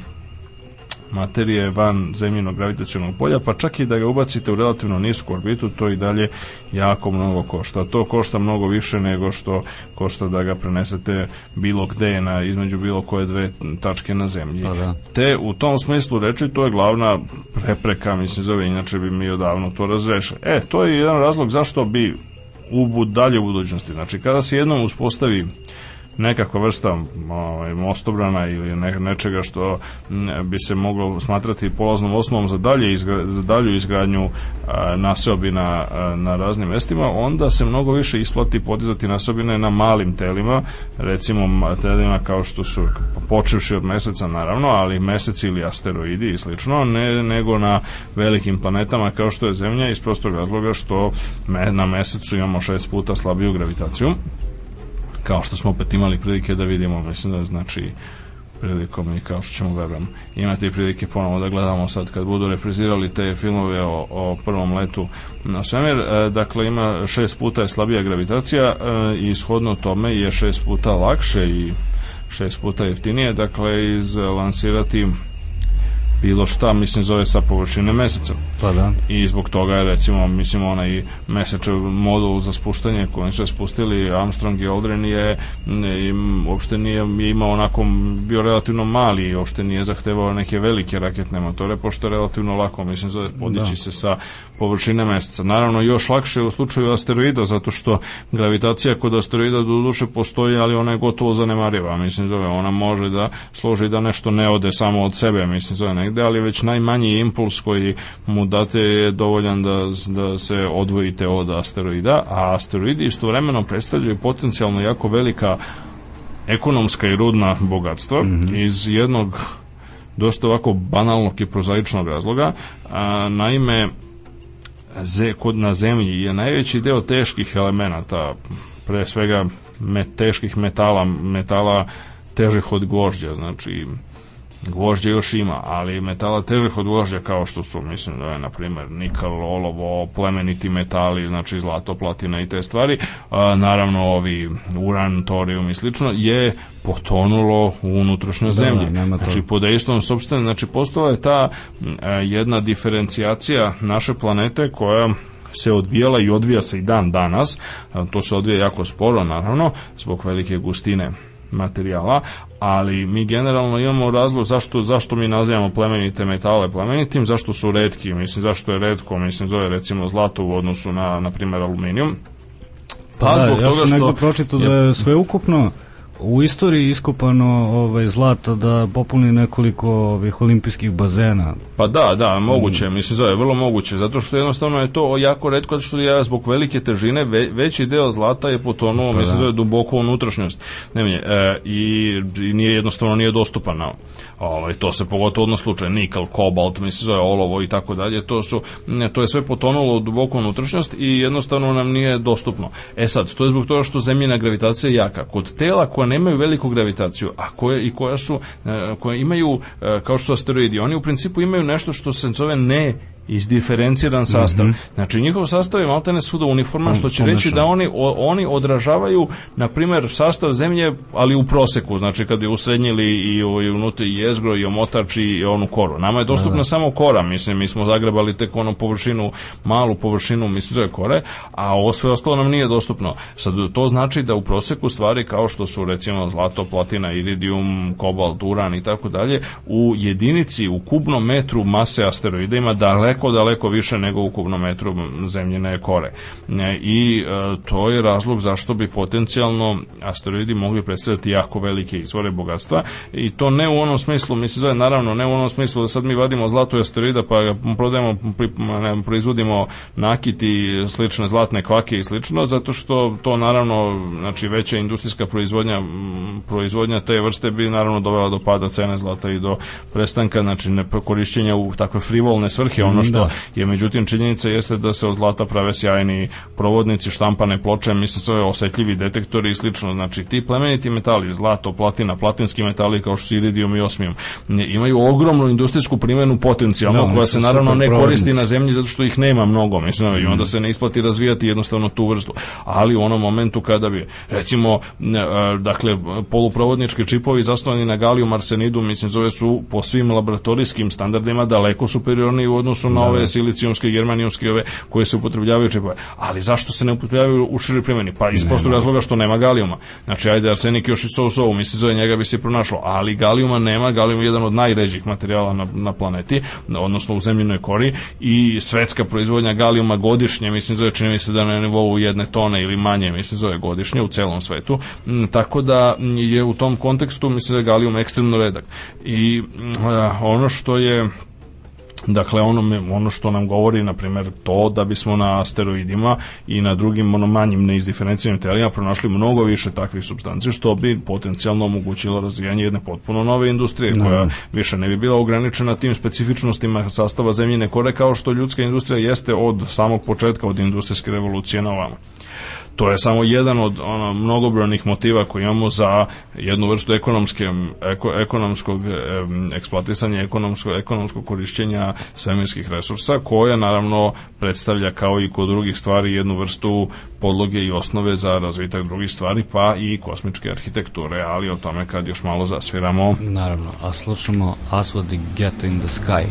materije van zemljinog gravitacijonog polja, pa čak i da ga ubacite u relativno nisku orbitu, to i dalje jako mnogo košta. To košta mnogo više nego što košta da ga prenesete bilo gde na između bilo koje dve tačke na zemlji. Pa da. Te u tom smislu reči to je glavna prepreka, mislim zove, inače bi mi odavno to razrešili. E, to je jedan razlog zašto bi u dalje u budućnosti, znači kada se jednom uspostavi nekakva vrsta ovaj, mostobrana ili ne, nečega što mm, bi se moglo smatrati polaznom osnovom za, dalje izgra, za dalju izgradnju a, naseobina a, na raznim mestima, onda se mnogo više isplati podizati naseobine na malim telima, recimo telima kao što su počevši od meseca naravno, ali meseci ili asteroidi i slično, ne, nego na velikim planetama kao što je Zemlja iz prostog razloga što me, na mesecu imamo šest puta slabiju gravitaciju kao što smo opet imali prilike da vidimo, mislim da znači prilikom i kao što ćemo verujem imati i prilike ponovo da gledamo sad kad budu reprizirali te filmove o, o prvom letu na svemir e, dakle ima šest puta je slabija gravitacija e, i shodno tome je šest puta lakše i šest puta jeftinije dakle iz lansirati bilo šta, mislim, zove sa površine meseca. Pa da. I zbog toga je, recimo, mislim, onaj mesečev modul za spuštanje koji su spustili Armstrong i Aldrin je, je uopšte nije je imao onako, bio relativno mali i uopšte nije zahtevao neke velike raketne motore, pošto je relativno lako, mislim, zove podići da. se sa površine meseca. Naravno, još lakše u slučaju asteroida, zato što gravitacija kod asteroida do duše postoji, ali ona je gotovo zanemariva, mislim, zove, ona može da služi da nešto ne ode samo od sebe, mislim, zove, negde negde, da ali već najmanji impuls koji mu date je dovoljan da, da se odvojite od asteroida, a asteroidi istovremeno predstavljaju potencijalno jako velika ekonomska i rudna bogatstva mm -hmm. iz jednog dosta ovako banalnog i prozaičnog razloga. A, naime, ze, kod na zemlji je najveći deo teških elemenata, pre svega me, teških metala, metala težih od gvožđa, znači Gvožđe još ima, ali metala težih od gvožđa kao što su, mislim da je, na primjer, nikal, olovo, plemeniti metali, znači zlato, platina i te stvari, a, naravno ovi uran, torijum i slično, je potonulo u unutrašnjoj da, zemlji. Znači, pod dejstvom sobstvenim, znači, postala je ta a, e, jedna diferencijacija naše planete koja se odvijala i odvija se i dan danas, e, to se odvija jako sporo naravno, zbog velike gustine materijala, ali mi generalno imamo razlog zašto, zašto mi nazivamo plemenite metale plemenitim, zašto su redki, mislim zašto je redko, mislim zove recimo zlato u odnosu na, na primjer, aluminijum. Pa, pa da, zbog ja toga što... Ja sam negdje da je sve ukupno u istoriji iskopano ovaj, zlata da popuni nekoliko ovih olimpijskih bazena. Pa da, da, moguće, mm. mislim, zove, vrlo moguće, zato što jednostavno je to jako redko, zato što ja zbog velike težine ve, veći deo zlata je potonuo, pa mislim, da. zove, duboko unutrašnjost. Ne, mnje, e, i, i nije jednostavno nije dostupan. No. Ovaj, to se pogotovo odnos slučaj nikal, kobalt, mislim zove olovo i tako dalje. To su to je sve potonulo u unutrašnjost i jednostavno nam nije dostupno. E sad, to je zbog toga što zemljina gravitacija je jaka. Kod tela koja nemaju veliku gravitaciju, a koje i koja su e, koje imaju e, kao što su asteroidi, oni u principu imaju nešto što se zove ne izdiferenciran mhm. sastav. Mm -hmm. Znači njihov sastav je maltene svuda uniforman, što će reći da oni, o, oni odražavaju, na primjer, sastav zemlje, ali u proseku, znači kad je usrednjili i, ovaj unutra i jezgro i omotač i onu koru. Nama je dostupna da, da. samo kora, mislim, mi smo zagrebali tek onu površinu, malu površinu, mislim, to je kore, a ovo sve ostalo nam nije dostupno. Sad, to znači da u proseku stvari kao što su recimo zlato, platina, iridijum, kobalt, uran i tako dalje, u jedinici, u kubnom metru mase asteroida ima daleko daleko, daleko više nego u kubnom metru zemljine kore. E, I e, to je razlog zašto bi potencijalno asteroidi mogli predstavljati jako velike izvore bogatstva i to ne u onom smislu, mislim zove naravno ne u onom smislu da sad mi vadimo zlato i asteroida pa ga prodajemo, pri, ne, proizvodimo nakit i slične zlatne kvake i slično, zato što to naravno, znači veća industrijska proizvodnja, proizvodnja te vrste bi naravno dovela do pada cene zlata i do prestanka, znači ne korišćenja u takve frivolne svrhe, ono ono što da. je međutim činjenica jeste da se od zlata prave sjajni provodnici, štampane ploče, mislim to osetljivi detektori i slično. Znači ti plemeniti metali, zlato, platina, platinski metali kao što su iridium i osmium, imaju ogromnu industrijsku primjenu potencijalno da, koja se naravno ne koristi na zemlji zato što ih nema mnogo, mislim i onda se ne isplati razvijati jednostavno tu vrstu. Ali u onom momentu kada bi recimo e, dakle poluprovodnički čipovi zasnovani na galiju arsenidu mislim zove su po svim laboratorijskim standardima daleko superiorni u odnosu Da, na ove da. silicijumske, germanijumske, ove koje se upotrebljavaju čepove. Ali zašto se ne upotrebljavaju u širi primjeni? Pa iz prostog razloga što nema galijuma. Znači, ajde, arsenik još i sovu mislim zove njega bi se pronašlo, ali galijuma nema, galijum je jedan od najređih materijala na, na planeti, odnosno u zemljinoj kori i svetska proizvodnja galijuma godišnje, mislim zove, čini mi se da na nivou jedne tone ili manje, mislim zove godišnje u celom svetu, mm, tako da je u tom kontekstu, mislim da je galijum ekstremno redak. I uh, ono što je Dakle, ono, ono što nam govori, na primjer, to da bismo na asteroidima i na drugim ono, manjim neizdiferencijanim telima pronašli mnogo više takvih substanci, što bi potencijalno omogućilo razvijanje jedne potpuno nove industrije, no. koja da. više ne bi bila ograničena tim specifičnostima sastava zemljine kore, kao što ljudska industrija jeste od samog početka, od industrijske revolucije na ovamo. To je samo jedan od ono, mnogobrojnih motiva koji imamo za jednu vrstu ekonomske, eko, ekonomskog em, eksploatisanja, ekonomsko, korišćenja svemirskih resursa, koja naravno predstavlja kao i kod drugih stvari jednu vrstu podloge i osnove za razvitak drugih stvari, pa i kosmičke arhitekture, ali o tome kad još malo zasviramo. Naravno, a slušamo As What Get In The Sky.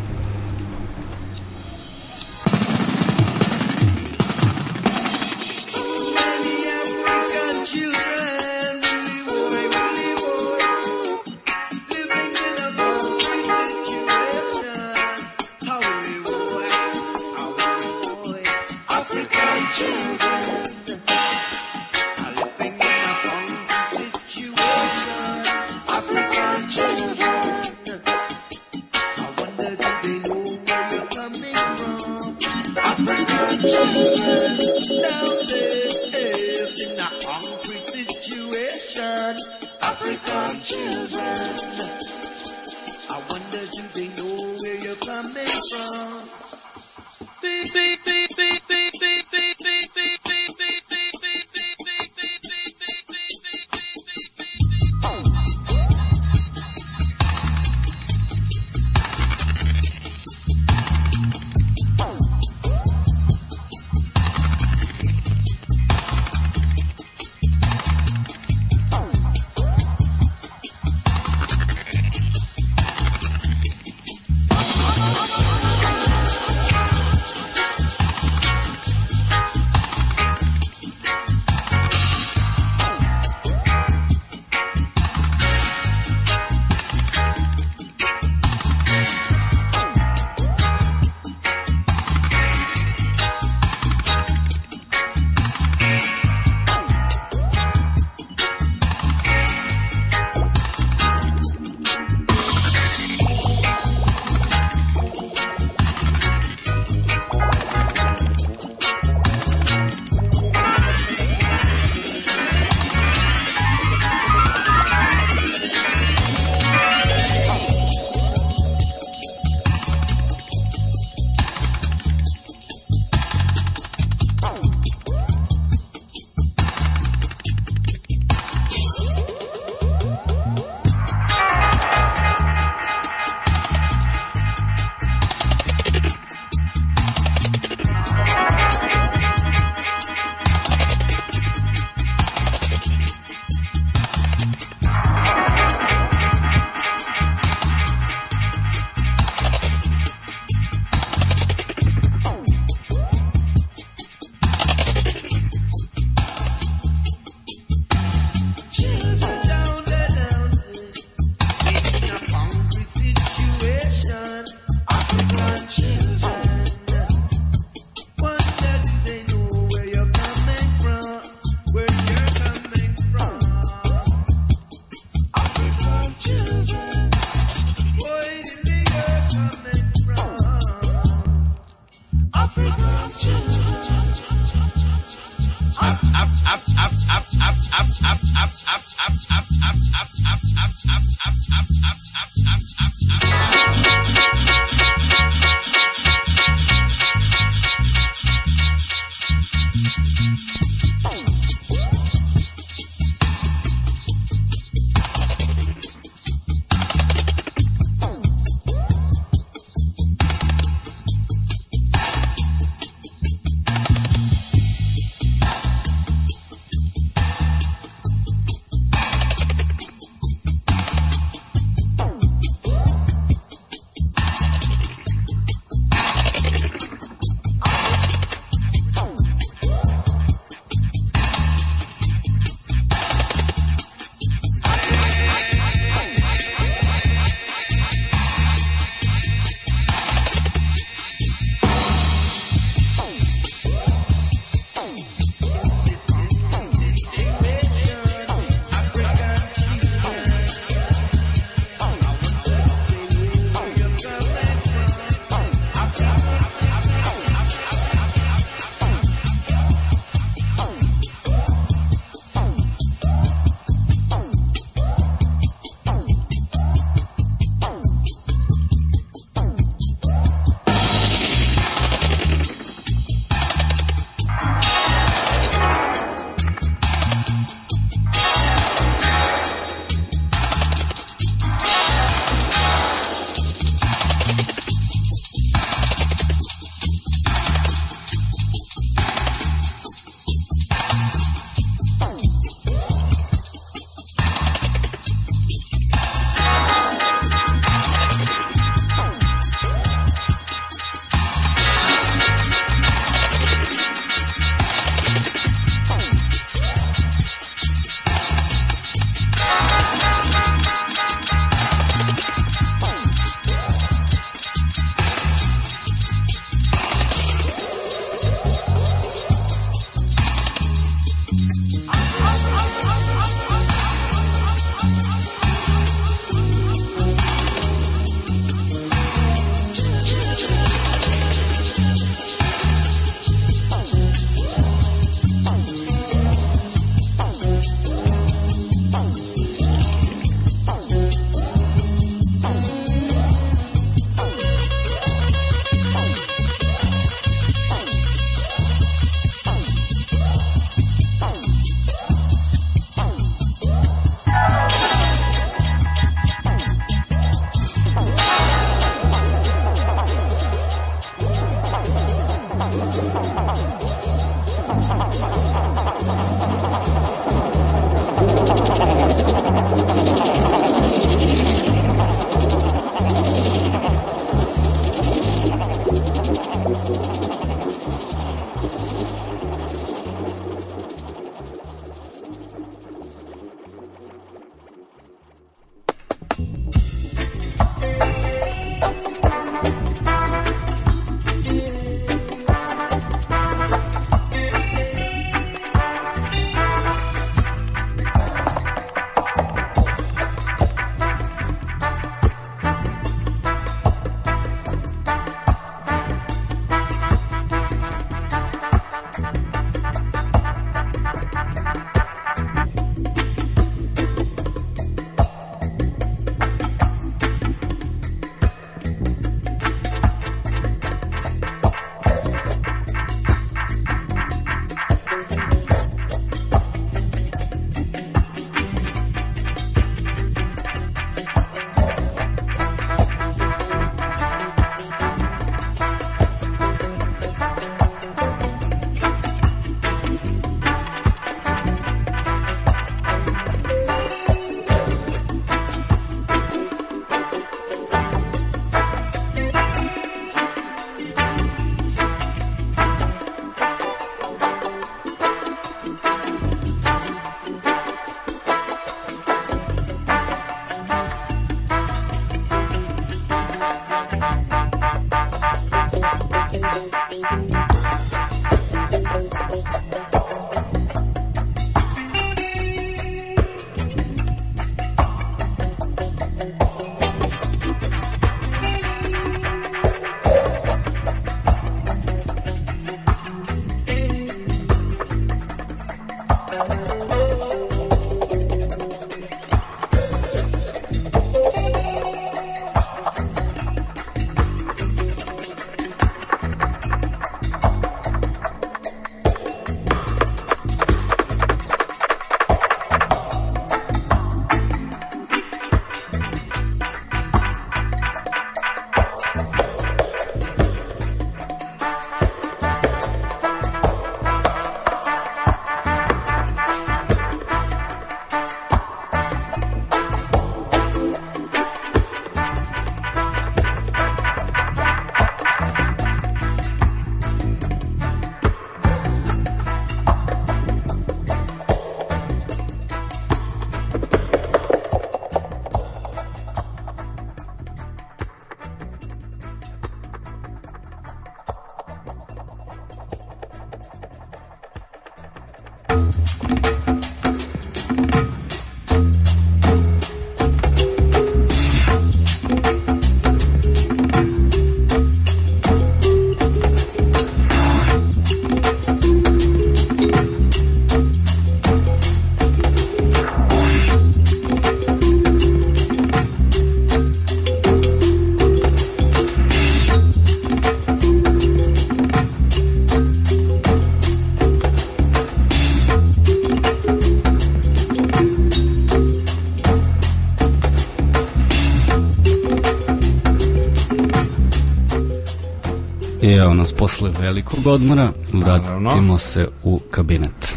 emisije, nas posle velikog odmora, vratimo se u kabinet.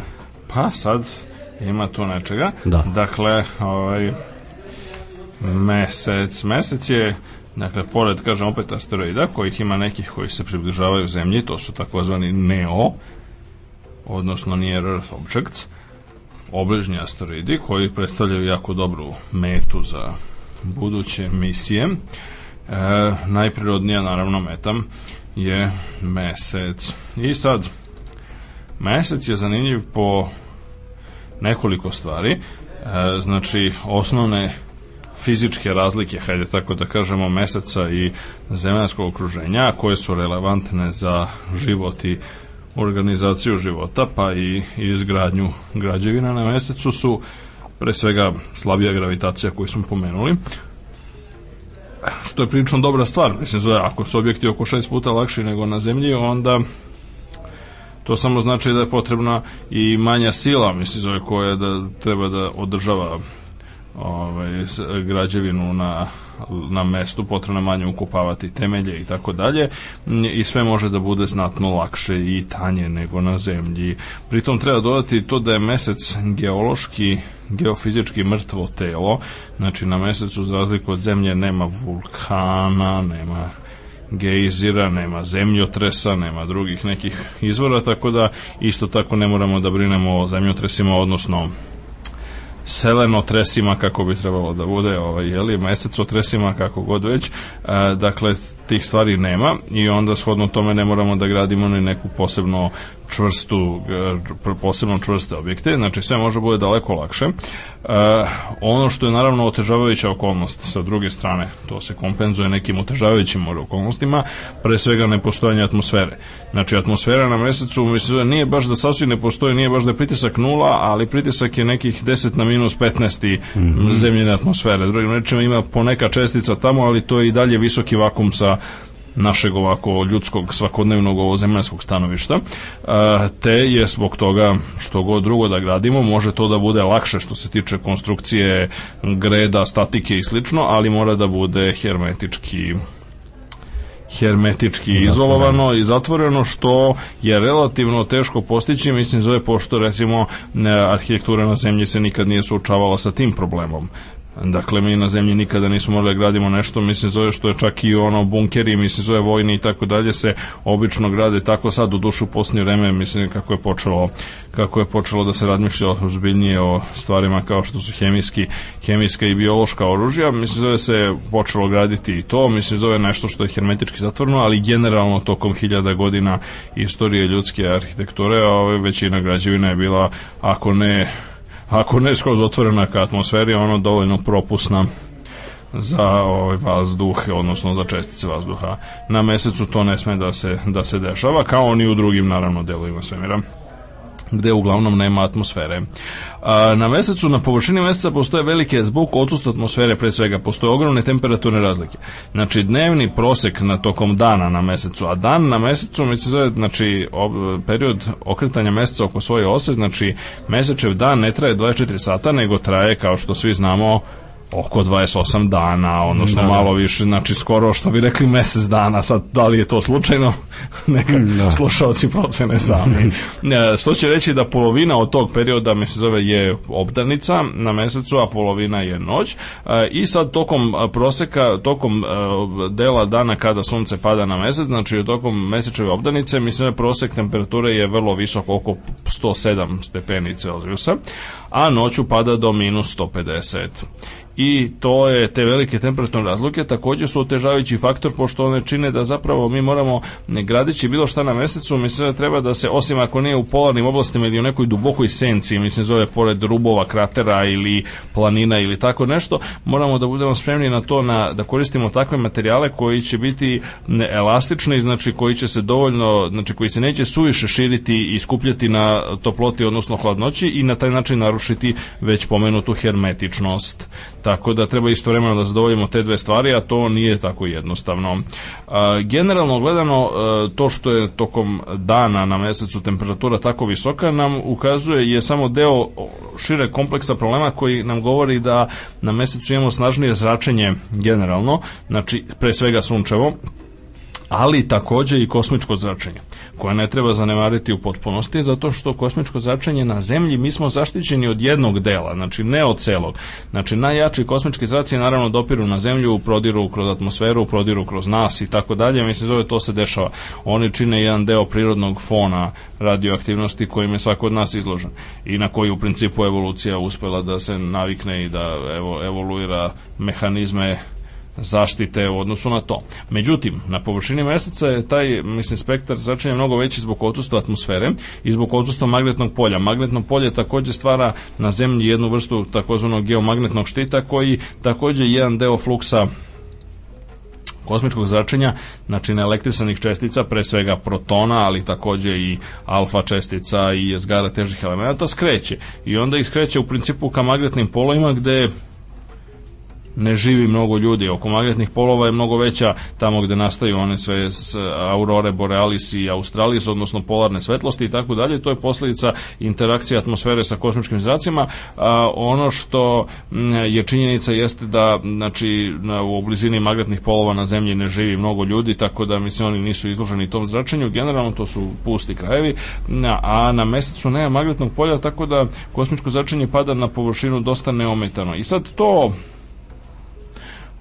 Pa, sad ima tu nečega. Da. Dakle, ovaj, mesec, mesec je Dakle, pored, kažem, opet asteroida, kojih ima nekih koji se približavaju zemlji, to su takozvani NEO, odnosno Near Earth Objects, obližnji asteroidi koji predstavljaju jako dobru metu za buduće misije. E, najprirodnija, naravno, metam je mesec. I sad, mesec je zanimljiv po nekoliko stvari. E, znači, osnovne fizičke razlike, hajde tako da kažemo, meseca i zemljanskog okruženja, koje su relevantne za život i organizaciju života, pa i izgradnju građevina na mesecu su pre svega slabija gravitacija koju smo pomenuli, što je prilično dobra stvar. Mislim, zove, ako su objekti oko šest puta lakši nego na zemlji, onda to samo znači da je potrebna i manja sila, mislim, zove, koja da treba da održava ovaj, građevinu na, na mestu, potrebno manje ukopavati temelje i tako dalje i sve može da bude znatno lakše i tanje nego na zemlji. Pritom treba dodati to da je mesec geološki geofizički mrtvo telo, znači na mesecu za razliku od zemlje nema vulkana, nema gejzira, nema zemljotresa, nema drugih nekih izvora, tako da isto tako ne moramo da brinemo o zemljotresima, odnosno seleno tresima kako bi trebalo da bude ovaj, jeli, mesec o tresima kako god već e, dakle tih stvari nema i onda shodno tome ne moramo da gradimo ni neku posebno čvrstu, e, posebno čvrste objekte, znači sve može da bude daleko lakše. E, ono što je naravno otežavajuća okolnost sa druge strane, to se kompenzuje nekim otežavajućim okolnostima, pre svega nepostojanje atmosfere. Znači atmosfera na mesecu mislim, nije baš da sasvim ne postoji, nije baš da je pritisak nula, ali pritisak je nekih 10 na minus 15 mm -hmm. zemljene atmosfere. Drugim rečima ima poneka čestica tamo, ali to je i dalje visoki vakum sa našeg ovako ljudskog svakodnevnog ovozemaljskog stanovišta e, te je zbog toga što god drugo da gradimo može to da bude lakše što se tiče konstrukcije greda, statike i slično ali mora da bude hermetički hermetički zatvoreno. izolovano i zatvoreno što je relativno teško postići mislim zove pošto recimo e, arhitektura na zemlji se nikad nije suočavala sa tim problemom Dakle, mi na zemlji nikada nismo morali da gradimo nešto, mislim, zove što je čak i ono bunkeri, mislim, zove vojni i tako dalje, se obično grade tako sad u dušu posljednje vreme, mislim, kako je počelo kako je počelo da se razmišlja ozbiljnije o stvarima kao što su hemijski, hemijska i biološka oružja, mislim, zove se počelo graditi i to, mislim, zove nešto što je hermetički zatvorno, ali generalno tokom hiljada godina istorije ljudske arhitekture, a ove većina građevina je bila, ako ne ako ne skroz otvorena ka atmosferi, ono dovoljno propusna za ovaj vazduh, odnosno za čestice vazduha. Na mesecu to ne sme da se, da se dešava, kao ni u drugim, naravno, delovima svemira gde uglavnom nema atmosfere. Na mesecu, na površini meseca postoje velike, zbog odsustva atmosfere pre svega, postoje ogromne temperaturne razlike. Znači, dnevni prosek na tokom dana na mesecu, a dan na mesecu, mi se zove, znači, period okretanja meseca oko svoje ose, znači, mesečev dan ne traje 24 sata, nego traje, kao što svi znamo, oko 28 dana, odnosno da, da. malo više, znači skoro što bi rekli mesec dana, sad da li je to slučajno, neka mm, da. slušalci procene sami. e, što će reći da polovina od tog perioda mjesec zove je obdanica na mesecu, a polovina je noć e, i sad tokom e, proseka, tokom e, dela dana kada sunce pada na mesec, znači tokom mesečeve obdanice, mislim da prosek temperature je vrlo visok, oko 107 stepeni Celzijusa, a noću pada do minus 150 i to je te velike temperaturne razlike također su otežavajući faktor pošto one čine da zapravo mi moramo ne gradići bilo šta na mesecu mislim da treba da se osim ako nije u polarnim oblastima ili u nekoj dubokoj senci mislim zove pored rubova kratera ili planina ili tako nešto moramo da budemo spremni na to na, da koristimo takve materijale koji će biti elastični znači koji će se dovoljno znači koji se neće suviše širiti i skupljati na toploti odnosno hladnoći i na taj način narušiti već pomenutu hermetičnost Tako da treba istovremeno da zadovoljimo te dve stvari, a to nije tako jednostavno. Generalno gledano, to što je tokom dana na mesecu temperatura tako visoka nam ukazuje je samo deo šire kompleksa problema koji nam govori da na mesecu imamo snažnije zračenje generalno, znači pre svega sunčevo, ali takođe i kosmičko zračenje, koje ne treba zanemariti u potpunosti, zato što kosmičko zračenje na zemlji mi smo zaštićeni od jednog dela, znači ne od celog. Znači najjači kosmički zraci naravno dopiru na zemlju, prodiru kroz atmosferu, prodiru kroz nas i tako dalje, mislim zove to se dešava. Oni čine jedan deo prirodnog fona radioaktivnosti kojim je svako od nas izložen i na koji u principu evolucija uspela da se navikne i da evo, evoluira mehanizme zaštite u odnosu na to. Međutim, na površini meseca je taj mislim, spektar začinje mnogo veći zbog odsustva atmosfere i zbog odsustva magnetnog polja. Magnetno polje takođe stvara na zemlji jednu vrstu takozvanog geomagnetnog štita koji takođe jedan deo fluksa kosmičkog zračenja, znači na elektrisanih čestica, pre svega protona, ali takođe i alfa čestica i zgara težih elementa, skreće. I onda ih skreće u principu ka magnetnim polovima gde ne živi mnogo ljudi. Oko magnetnih polova je mnogo veća tamo gde nastaju one sve s aurore borealis i australis, odnosno polarne svetlosti i tako dalje. To je posledica interakcije atmosfere sa kosmičkim zracima. A, ono što je činjenica jeste da znači, na, u blizini magnetnih polova na zemlji ne živi mnogo ljudi, tako da mislim oni nisu izloženi tom zračenju. Generalno to su pusti krajevi, a na mesecu nema magnetnog polja, tako da kosmičko zračenje pada na površinu dosta neometano. I sad to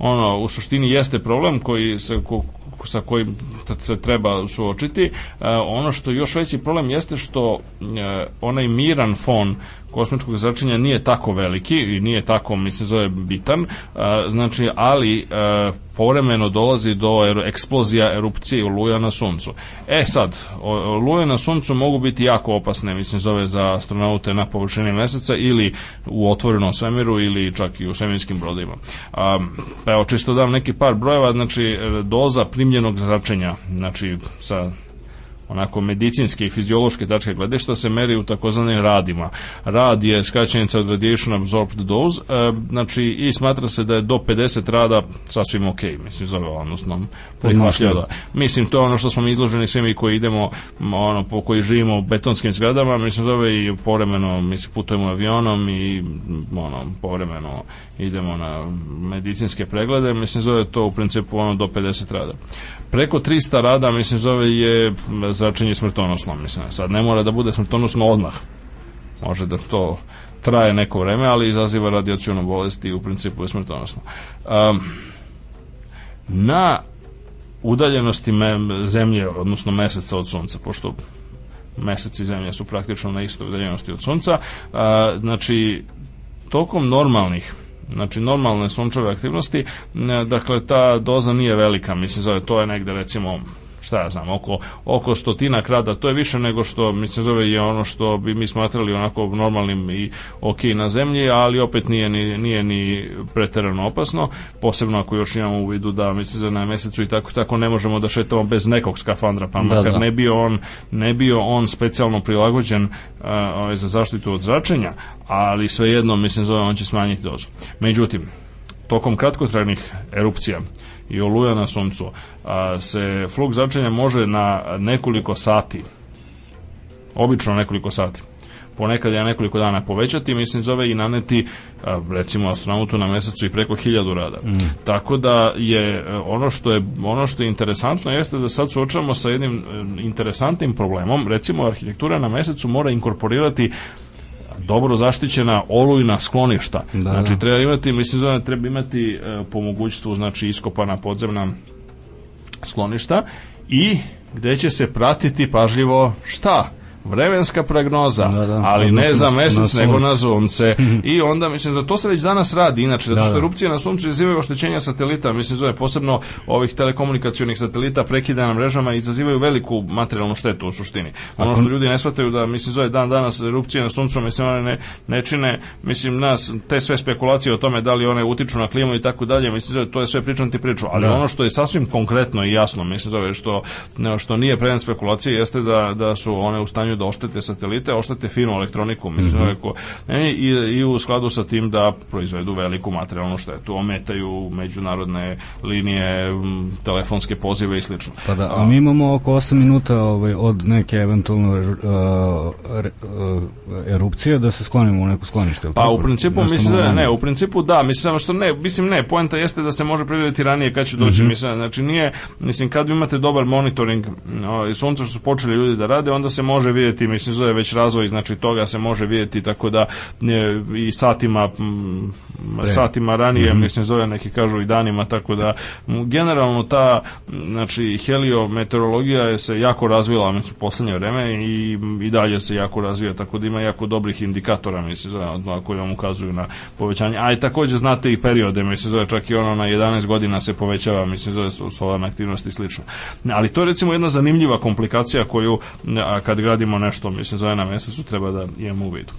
ono u suštini jeste problem koji se ko, sa kojim se treba suočiti. E, ono što još veći problem jeste što e, onaj miran fon kosmičkog zračenja nije tako veliki i nije tako, mislim, zove bitan, znači, ali povremeno dolazi do eksplozija erupcije oluja na suncu. E sad, oluje na suncu mogu biti jako opasne, mislim, zove za astronaute na površini meseca ili u otvorenom svemiru ili čak i u svemirskim brodima. Pa evo, čisto dam neki par brojeva, znači, doza primljenog zračenja, znači, sa onako medicinske i fiziološke tačke gledišta se meri u takozvanim radima. Rad je skraćenica od radiation absorbed dose, e, znači i smatra se da je do 50 rada sasvim ok, mislim zove odnosno prihvatljivo da. Mislim to je ono što smo izloženi svi koji idemo ono po koji živimo u betonskim zgradama, mislim zove i povremeno mislim putujemo avionom i ono povremeno idemo na medicinske preglede, mislim zove to u principu ono do 50 rada preko 300 rada, mislim, zove je zračenje smrtonosno, mislim. Sad ne mora da bude smrtonosno odmah. Može da to traje neko vreme, ali izaziva radijacijonu bolest i u principu je smrtonosno. Um, na udaljenosti zemlje, odnosno meseca od sunca, pošto mesec i zemlja su praktično na istoj udaljenosti od sunca, a, znači, tokom normalnih znači normalne sunčeve aktivnosti, e, dakle ta doza nije velika, mislim, zove, to je negde recimo šta ja znam, oko, oko stotina krada, to je više nego što, mislim, zove je ono što bi mi smatrali onako normalnim i ok na zemlji, ali opet nije ni, nije ni preterano opasno, posebno ako još imamo u vidu da, mislim, na mesecu i tako tako ne možemo da šetamo bez nekog skafandra, pa da, makar da, da. ne bio on, ne bio on specijalno prilagođen uh, za zaštitu od zračenja, ali svejedno, mislim, zove, on će smanjiti dozu. Međutim, tokom kratkotrajnih erupcija, i oluja na suncu, a, se fluk začenja može na nekoliko sati, obično nekoliko sati ponekad ja nekoliko dana povećati, mislim zove i naneti recimo astronautu na mesecu i preko hiljadu rada. Mm. Tako da je e, ono što je ono što je interesantno jeste da sad suočavamo sa jednim e, interesantnim problemom, recimo arhitektura na mesecu mora inkorporirati dobro zaštićena olujna skloništa. Da, znači, da. treba imati, mislim, da treba imati e, po mogućstvu, znači, iskopana podzemna skloništa i gde će se pratiti pažljivo šta? vremenska prognoza, da, da, ali ne za mesec, na nego na sunce. I onda, mislim, da to se već danas radi, inače, zato da, što da. erupcije na suncu izazivaju oštećenja satelita, mislim, zove posebno ovih telekomunikacionih satelita prekida na mrežama i izazivaju veliku materijalnu štetu u suštini. Ono što ljudi ne shvataju da, mislim, zove dan danas erupcije na suncu, mislim, one ne, ne čine, mislim, nas, te sve spekulacije o tome da li one utiču na klimu i tako dalje, mislim, zove, to je sve pričan ti priču, ali da. ono što je sasvim konkretno i jasno, mislim, zove, što, što nije predan spekulacije, jeste da, da su one u stanju nastojanju da oštete satelite, oštete finu elektroniku, mislim, mm -hmm. i, i u skladu sa tim da proizvedu veliku materijalnu štetu, ometaju međunarodne linije, telefonske pozive i slično. Pa da, a, mi imamo oko 8 minuta ovaj, od neke eventualno uh, uh, erupcije da se sklonimo u neko sklonište. Pa u principu Nešto mislim da ne, u principu da, mislim samo što ne, mislim ne, poenta jeste da se može predvideti ranije kad će doći, mm -hmm. mislim, znači nije, mislim kad vi imate dobar monitoring o, eh, i sunca što su počeli ljudi da rade, onda se može vidjeti videti, mislim zove već razvoj, znači toga se može videti, tako da je, i satima m, satima ranije, mm -hmm. mislim zove neki kažu i danima, tako da m, generalno ta znači heliometeorologija je se jako razvila u poslednje vreme i, i dalje se jako razvija, tako da ima jako dobrih indikatora, mislim zove, koji vam ukazuju na povećanje, a i takođe znate i periode, mislim zove, čak i ono na 11 godina se povećava, mislim zove, solarna aktivnost i slično. Ali to je recimo jedna zanimljiva komplikacija koju kad gradimo nešto, mislim, za jedan mesec treba da imamo u vidu.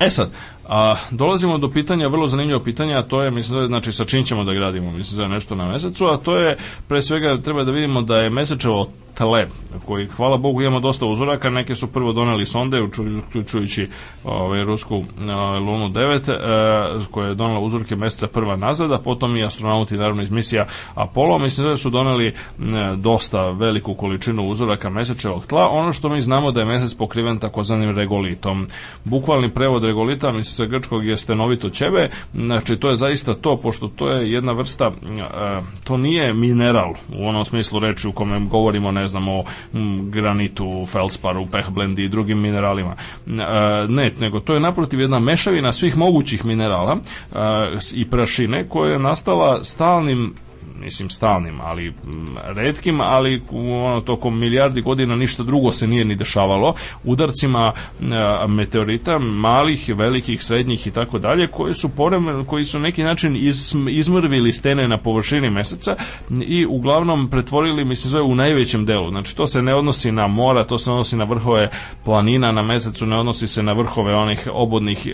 E sad, A, dolazimo do pitanja, vrlo zanimljivo pitanja, a to je, mislim, da je, znači, sa čim ćemo da gradimo, mislim, da nešto na mesecu, a to je, pre svega, treba da vidimo da je mesečevo tle, koji, hvala Bogu, imamo dosta uzoraka, neke su prvo doneli sonde, uključujući ovaj, rusku ovaj, Lunu 9, eh, koja je donela uzorke meseca prva nazad, a potom i astronauti, naravno, iz misija Apollo, mislim da su doneli eh, dosta veliku količinu uzoraka mesečevog tla, ono što mi znamo da je mesec pokriven takozvanim regolitom. Bukvalni prevod regolita, mislim, sa grčkog je stenovito ćebe, znači to je zaista to, pošto to je jedna vrsta, to nije mineral u onom smislu reči u kome govorimo, ne znam, o granitu, felsparu, pehblendi i drugim mineralima. Ne, nego to je naprotiv jedna mešavina svih mogućih minerala i prašine koja je nastala stalnim mislim stalnim, ali m, redkim, ali ono, tokom milijardi godina ništa drugo se nije ni dešavalo, udarcima e, meteorita, malih, velikih, srednjih i tako dalje, koji su porem, koji su neki način iz, izmrvili stene na površini meseca i uglavnom pretvorili, mislim zove, u najvećem delu. Znači, to se ne odnosi na mora, to se odnosi na vrhove planina na mesecu, ne odnosi se na vrhove onih obodnih, e,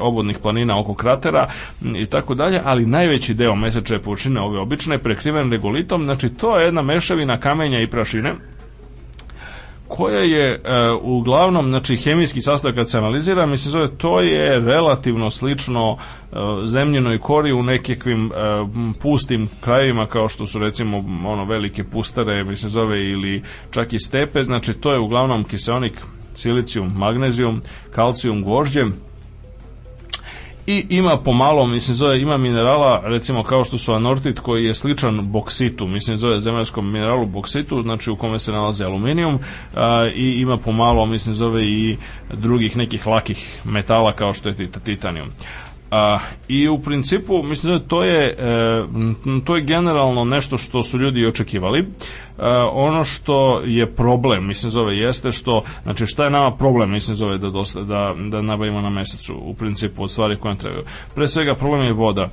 obodnih planina oko kratera i tako dalje, ali najveći deo mesečeve površine ove obične pre prekriven regolitom, znači to je jedna mešavina kamenja i prašine koja je e, uglavnom, znači hemijski sastav kad se analizira, se zove, to je relativno slično e, zemljenoj kori u nekakvim e, pustim krajevima kao što su recimo ono velike pustare, mislim zove, ili čak i stepe, znači to je uglavnom kiseonik, silicijum, magnezijum, kalcijum, gvožđem, i ima pomalo, mislim zove, ima minerala recimo kao što su anortit koji je sličan boksitu, mislim zove zemaljskom mineralu boksitu, znači u kome se nalazi aluminijum a, i ima pomalo mislim zove i drugih nekih lakih metala kao što je titanijum. A, I u principu mislim da to je e, to je generalno nešto što su ljudi očekivali. E, ono što je problem, mislim zove, jeste što, znači šta je nama problem, mislim zove, da, dosta, da, da nabavimo na mesecu, u principu, od stvari koje nam trebaju. Pre svega problem je voda. E,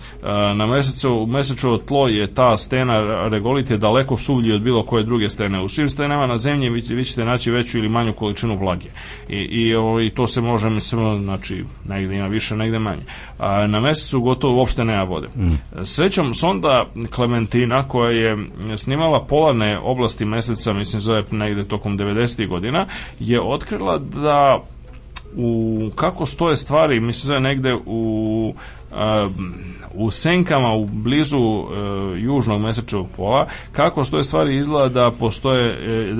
na mesecu, mesečno tlo je ta stena regolite daleko suvlji od bilo koje druge stene. U svim stenama na zemlji vi, vi ćete naći veću ili manju količinu vlage. I, i, i ovaj, to se može, mislim, znači, negde ima više, negde manje. A, na mesecu gotovo uopšte nema vode. Mm. Srećom, sonda Klementina koja je snimala polane oblasti meseca, mislim zove negde tokom 90. godina, je otkrila da u kako stoje stvari, mislim zove negde u um, u senkama u blizu uh, južnog mesečevog pola, kako stoje stvari izgleda da postoje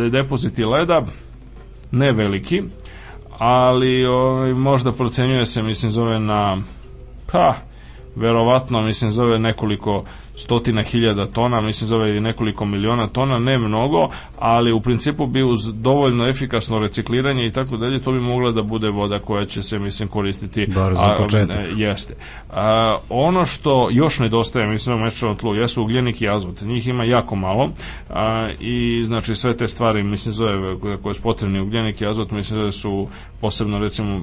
e, depoziti leda ne veliki, ali o, ovaj, možda procenjuje se, mislim, zove na pa, verovatno mislim zove nekoliko stotina hiljada tona, mislim zove i nekoliko miliona tona, ne mnogo, ali u principu bi uz dovoljno efikasno recikliranje i tako dalje, to bi mogla da bude voda koja će se mislim koristiti Bar za početak. A, e, jeste. A, ono što još nedostaje mislim u mešanom tlu jesu ugljenik i azot. Njih ima jako malo a, i znači sve te stvari mislim zove koje su potrebni ugljenik i azot mislim zove su posebno recimo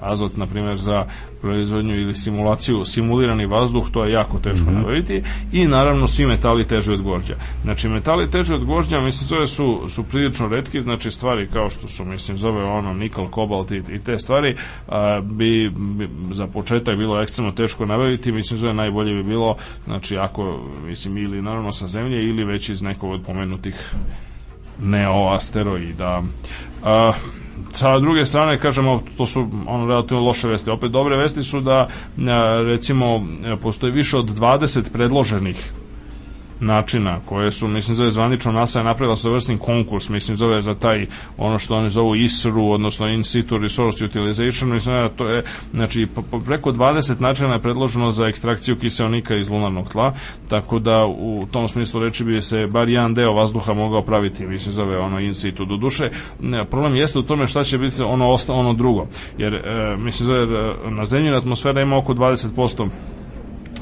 azot, na primjer, za proizvodnju ili simulaciju, simulirani vazduh, to je jako teško mm -hmm. nabaviti i naravno svi metali teže od gvožđa. Znači, metali teže od gvožđa, mislim, zove su, su prilično redki, znači stvari kao što su, mislim, zove ono nikal, kobalt i, i te stvari a, bi, bi, za početak bilo ekstremno teško nabaviti, mislim, zove najbolje bi bilo, znači, ako, mislim, ili naravno sa zemlje ili već iz nekog od pomenutih neoasteroida. A, sa druge strane, kažemo, to su ono, relativno loše vesti. Opet dobre vesti su da, e, recimo, e, postoji više od 20 predloženih načina koje su, mislim, zove zvanično NASA je napravila svojevrsni konkurs, mislim, zove za taj, ono što oni zovu ISRU, odnosno In Situ Resource Utilization, mislim, da to je, znači, preko 20 načina je predloženo za ekstrakciju kiseonika iz lunarnog tla, tako da u tom smislu reči bi se bar jedan deo vazduha mogao praviti, mislim, zove ono In Situ. Do duše, problem jeste u tome šta će biti ono, ono drugo, jer, e, mislim, zove, na zemlji atmosfera ima oko 20%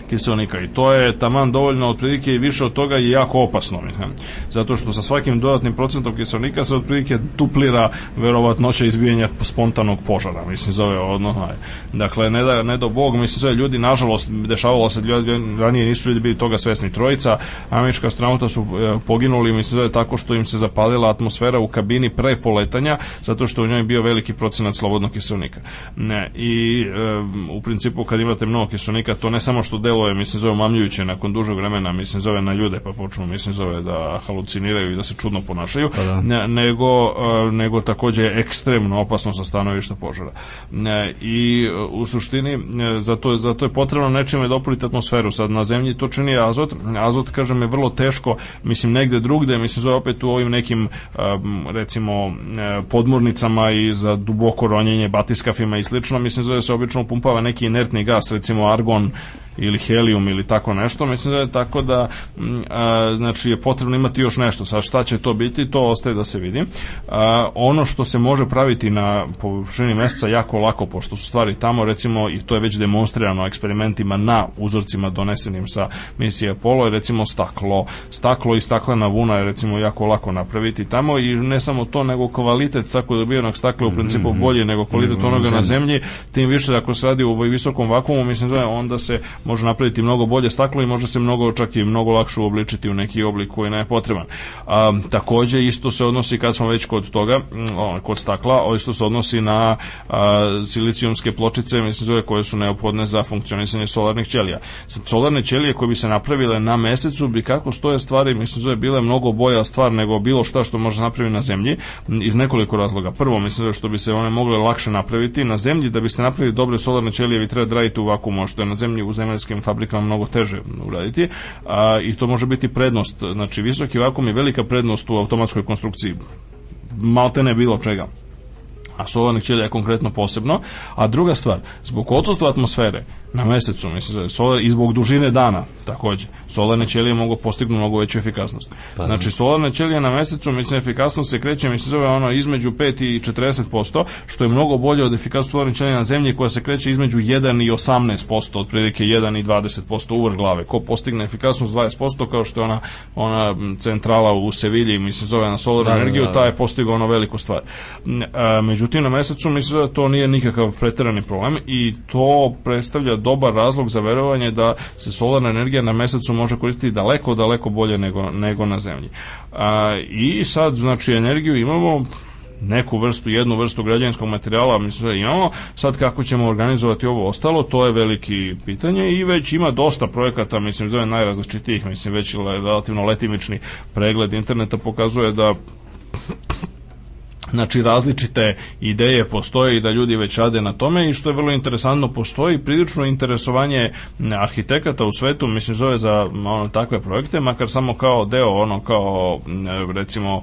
kiselnika i to je taman dovoljno otprilike i više od toga je jako opasno mislim. zato što sa svakim dodatnim procentom kiselnika se otprilike duplira verovatnoća izbijanja spontanog požara mislim zove odnosno ovaj, dakle ne da ne do bog mislim zove ljudi nažalost dešavalo se ljudi, ranije nisu ljudi bili toga svesni trojica američka astronauta su e, poginuli mislim zove tako što im se zapalila atmosfera u kabini pre poletanja zato što u njoj bio veliki procenat slobodnog kiselnika ne, i e, u principu kad imate mnogo kiselnika to ne samo što deo delo je, mislim, zove mamljujuće nakon dužeg vremena, mislim, zove na ljude, pa počnu, mislim, zove da haluciniraju i da se čudno ponašaju, pa da. ne, nego, e, nego takođe je ekstremno opasno sa stanovišta požara. E, I e, u suštini, zato, zato je potrebno nečime dopuniti atmosferu. Sad, na zemlji to čini azot, azot, kažem, je vrlo teško, mislim, negde drugde, mislim, zove opet u ovim nekim, recimo, podmornicama i za duboko ronjenje batiskafima i slično, mislim, zove se obično upumpava neki inertni gas, recimo argon ili helium ili tako nešto, mislim da je tako da mm, a, znači je potrebno imati još nešto, sa šta će to biti, to ostaje da se vidi. A, ono što se može praviti na površini meseca jako lako, pošto su stvari tamo, recimo, i to je već demonstrirano eksperimentima na uzorcima donesenim sa misije Apollo, je recimo staklo. Staklo i staklena vuna je recimo jako lako napraviti tamo i ne samo to, nego kvalitet tako dobijenog stakla u mhm, principu mhm. bolji nego kvalitet mhm, onoga na zemlji, tim više ako se radi u visokom vakumu, mislim da onda se može napraviti mnogo bolje staklo i može se mnogo čak i mnogo lakše uobličiti u neki oblik koji nam je potreban. A, takođe isto se odnosi kad smo već kod toga, kod stakla, isto se odnosi na a, silicijumske pločice, mislim zove koje su neophodne za funkcionisanje solarnih ćelija. Sad, solarne ćelije koje bi se napravile na mesecu bi kako stoje stvari, mislim zove bile mnogo boja stvar nego bilo šta što može napraviti na zemlji iz nekoliko razloga. Prvo, mislim zove što bi se one mogle lakše napraviti na zemlji da biste napravili dobre solarne ćelije vi treba da radite u vakuumu, što je na zemlji u zemlji kineskim fabrikama mnogo teže uraditi a, i to može biti prednost. Znači, visoki vakum je velika prednost u automatskoj konstrukciji. Malte ne bilo čega a sovanih ćelija konkretno posebno. A druga stvar, zbog odsustva atmosfere, na mesecu, mislim, solar, i zbog dužine dana takođe. Solarne ćelije mogu postignu mnogo veću efikasnost. Pa, da. znači, solarne ćelije na mesecu, mislim, efikasnost se kreće, mislim, zove ono između 5 i 40%, što je mnogo bolje od efikasnosti solarne ćelije na zemlji koja se kreće između 1 i 18%, otprilike 1 i 20% uvrh glave. Ko postigne efikasnost 20%, kao što je ona, ona centrala u Sevilji, mislim, zove na solarnu da, da, energiju, da, da. ta je postigao ono veliko stvar. A, međutim, na mesecu, mislim da to nije nikakav preterani problem i to predstavlja dobar razlog za verovanje da se solarna energija na mesecu može koristiti daleko, daleko bolje nego, nego na zemlji. A, I sad, znači, energiju imamo neku vrstu, jednu vrstu građevinskog materijala mi sve imamo, sad kako ćemo organizovati ovo ostalo, to je veliki pitanje i već ima dosta projekata mislim zove najrazličitijih, mislim već relativno letimični pregled interneta pokazuje da znači različite ideje postoje i da ljudi već rade na tome i što je vrlo interesantno postoji prilično interesovanje arhitekata u svetu mislim zove za ono takve projekte makar samo kao deo ono kao recimo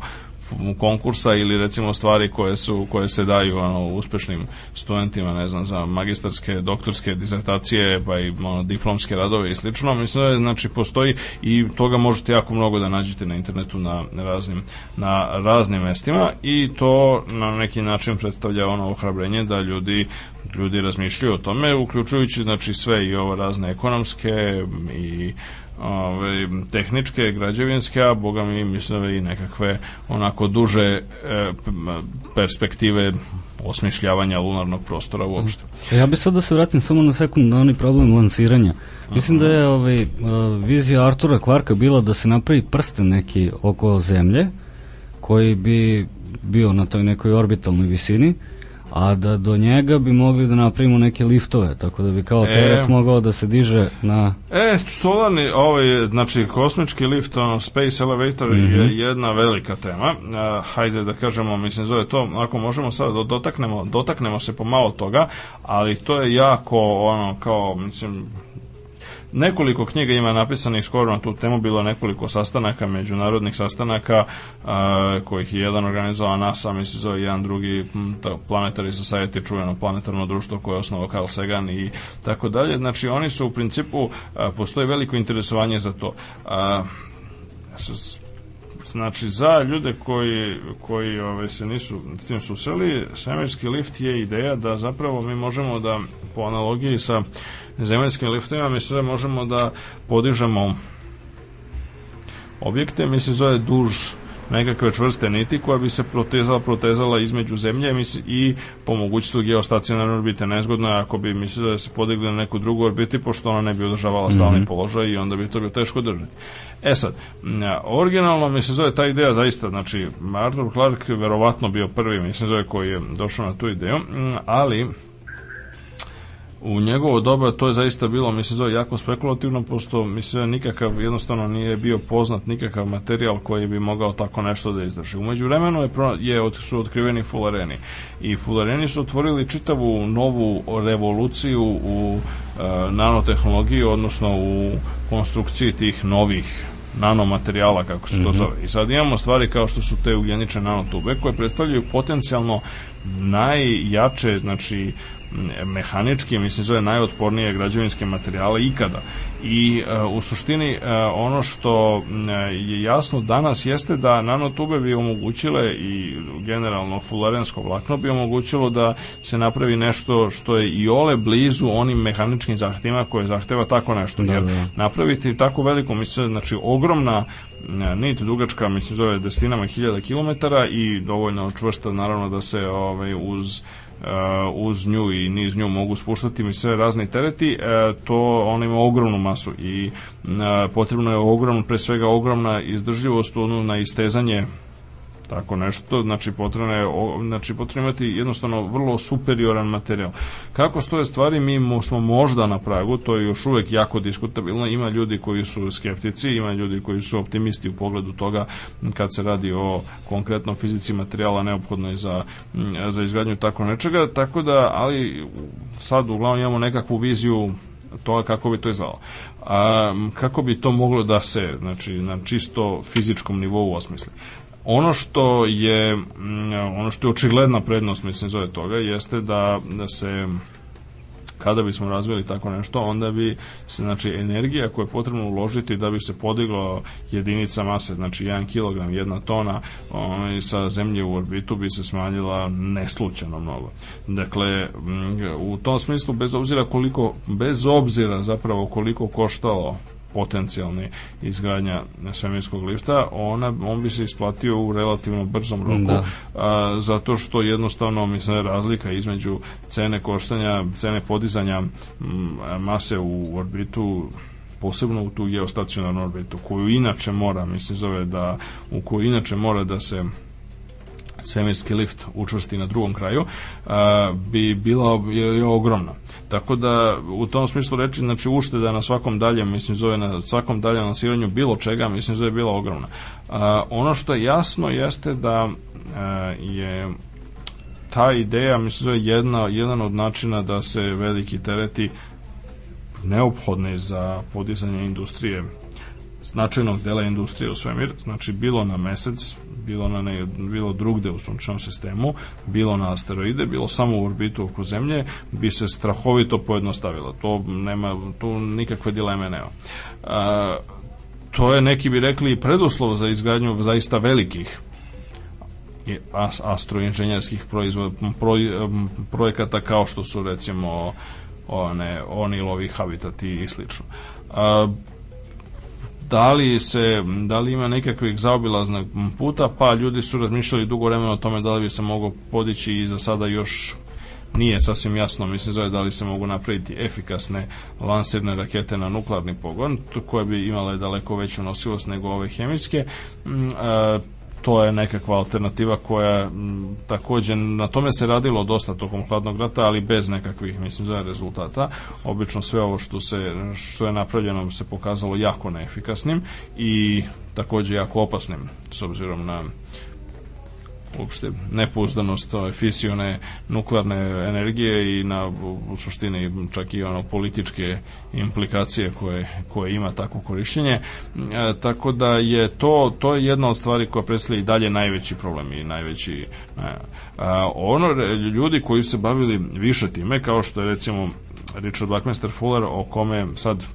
konkursa ili recimo stvari koje su koje se daju ono uspešnim studentima, ne znam, za magistarske, doktorske disertacije, pa i ono, diplomske radove i slično. Mislim da znači postoji i toga možete jako mnogo da nađete na internetu na raznim na raznim mestima i to na neki način predstavlja ono ohrabrenje da ljudi ljudi razmišljaju o tome uključujući znači sve i ovo razne ekonomske i uh, ove, ovaj, tehničke, građevinske, a boga mi mislim da i nekakve onako duže e, perspektive osmišljavanja lunarnog prostora uopšte. Mhm. Ja bih sad da se vratim samo na sekund na onaj problem lansiranja. Mislim da je ovaj, e, vizija Artura Clarka bila da se napravi prsten neki oko zemlje koji bi bio na toj nekoj orbitalnoj visini uh, a da do njega bi mogli da napravimo neke liftove, tako da bi kao e, teret mogao da se diže na... E, solarni, ovaj, znači kosmički lift, ono, space elevator mm -hmm. je mhm. jedna velika tema, e, hajde da kažemo, mislim, zove to, ako možemo sad da dotaknemo, dotaknemo se pomalo toga, ali to je jako, ono, kao, mislim, Nekoliko knjiga ima napisanih skoro na tu temu, bilo nekoliko sastanaka, međunarodnih sastanaka, a, kojih je jedan organizovao NASA, mislim zove jedan drugi Planetary Society, čuveno planetarno društvo koje je osnovao Carl Sagan i tako dalje. Znači oni su u principu, a, postoji veliko interesovanje za to. A, znači za ljude koji, koji ove, ovaj, se nisu s tim susreli, svemirski lift je ideja da zapravo mi možemo da po analogiji sa zemaljskim liftovima, mislim da možemo da podižemo objekte, mislim zove duž nekakve čvrste niti koja bi se protezala, protezala između zemlje misli, i po mogućstvu geostacionarne orbite. Nezgodno je ako bi mislio da se podigli na neku drugu orbiti, pošto ona ne bi održavala mhm. stalni mm -hmm. položaj i onda bi to bilo teško držati. E sad, originalno mi se zove ta ideja zaista, znači Arthur Clarke verovatno bio prvi, mislim zove, koji je došao na tu ideju, ali u njegovo doba to je zaista bilo, mislim, zove jako spekulativno, pošto, mislim, nikakav, jednostavno nije bio poznat nikakav materijal koji bi mogao tako nešto da izdrži. Umeđu vremenu je, je, od, su otkriveni fulareni. I fulareni su otvorili čitavu novu revoluciju u e, nanotehnologiji, odnosno u konstrukciji tih novih nanomaterijala, kako se to mm -hmm. zove. I sad imamo stvari kao što su te ugljenične nanotube, koje predstavljaju potencijalno najjače, znači, mehanički, mislim, zove najotpornije građevinske materijale ikada. I e, u suštini e, ono što e, je jasno danas jeste da nanotube bi omogućile i generalno fularensko vlakno bi omogućilo da se napravi nešto što je i ole blizu onim mehaničkim zahtjevima koje zahteva tako nešto. Da, Jer da. napraviti tako veliko, mislim, znači ogromna nit dugačka, mislim, zove destinama hiljada kilometara i dovoljno čvrsta, naravno, da se ovaj, uz uh, uz nju i niz nju mogu spuštati mi sve razni tereti, uh, to ona ima ogromnu masu i uh, potrebno je ogromno, pre svega ogromna izdržljivost na istezanje tako nešto, znači potrebno je znači potrebno imati jednostavno vrlo superioran materijal. Kako stoje stvari, mi smo možda na pragu, to je još uvek jako diskutabilno, ima ljudi koji su skeptici, ima ljudi koji su optimisti u pogledu toga kad se radi o konkretno fizici materijala neophodnoj za, mm, za izgradnju tako nečega, tako da, ali sad uglavnom imamo nekakvu viziju toga kako bi to izgledalo. A, kako bi to moglo da se znači, na čisto fizičkom nivou osmisli. Ono što je mm, ono što je očigledna prednost mislim zove toga jeste da, da se kada bismo razvili tako nešto, onda bi se, znači, energija koja je potrebno uložiti da bi se podiglo jedinica mase, znači 1 kg, 1 tona onaj, sa zemlje u orbitu bi se smanjila neslučajno mnogo. Dakle, mm, u tom smislu, bez obzira koliko, bez obzira zapravo koliko koštalo potencijalni izgradnja svemirskog lifta, ona, on bi se isplatio u relativno brzom roku, da. a, zato što jednostavno mislim razlika između cene koštanja, cene podizanja mase u orbitu posebno u tu geostacionarnu orbitu koju inače mora, mislim zove da u koju inače mora da se svemirski lift učvrsti na drugom kraju, a, bi bila je, je ogromna. Tako da u tom smislu reči, znači ušteda na svakom daljem, mislim zove na svakom daljem lansiranju bilo čega, mislim zove bila ogromna. A, ono što je jasno jeste da a, e, je ta ideja, mislim zove jedna, jedan od načina da se veliki tereti neophodne za podizanje industrije značajnog dela industrije u svemir, znači bilo na mesec, bilo, na ne, bilo drugde u sunčevom sistemu, bilo na asteroide, bilo samo u orbitu oko Zemlje, bi se strahovito pojednostavilo. To nema, tu nikakve dileme nema. A, e, to je, neki bi rekli, preduslov za izgradnju zaista velikih astroinženjerskih proizvod, pro, projekata kao što su recimo one, oni Onilovi habitati i slično. A, e, da li, se, da li ima nekakvih zaobilaznog puta, pa ljudi su razmišljali dugo vremena o tome da li bi se mogo podići i za sada još nije sasvim jasno, mislim, zove da li se mogu napraviti efikasne lansirne rakete na nuklearni pogon, koje bi imale daleko veću nosivost nego ove hemijske. Mm, e, to je nekakva alternativa koja takođe na tome se radilo dosta tokom hladnog rata, ali bez nekakvih mislim za rezultata. Obično sve ovo što se što je napravljeno se pokazalo jako neefikasnim i takođe jako opasnim s obzirom na uopšte nepouzdanost ove fisione nuklearne energije i na u suštini čak i ono političke implikacije koje, koje ima takvo korišćenje. E, tako da je to, to je jedna od stvari koja predstavlja i dalje najveći problem i najveći e, a, ono ljudi koji su se bavili više time kao što je recimo Richard Buckminster Fuller o kome sad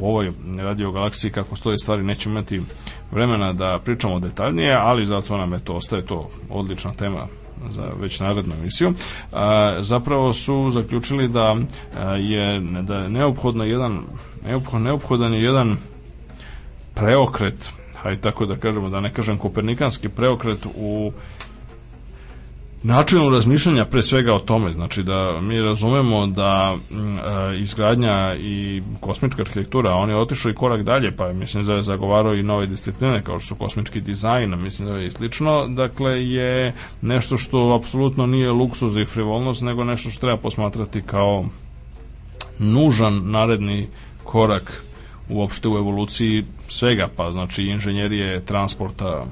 u ovoj radio galaksiji kako stoje stvari nećemo imati vremena da pričamo detaljnije, ali zato nam je to ostaje to odlična tema za već narednu emisiju, a, zapravo su zaključili da a, je da je neophodno jedan neophodan je jedan preokret, hajde tako da kažemo, da ne kažem kopernikanski preokret u načinu razmišljanja pre svega o tome, znači da mi razumemo da mm, e, izgradnja i kosmička arhitektura, oni otišli korak dalje, pa mislim da je zagovarao i nove discipline kao što su kosmički dizajn, mislim da je i slično, dakle je nešto što apsolutno nije luksuz i frivolnost, nego nešto što treba posmatrati kao nužan naredni korak uopšte u evoluciji svega, pa znači inženjerije, transporta,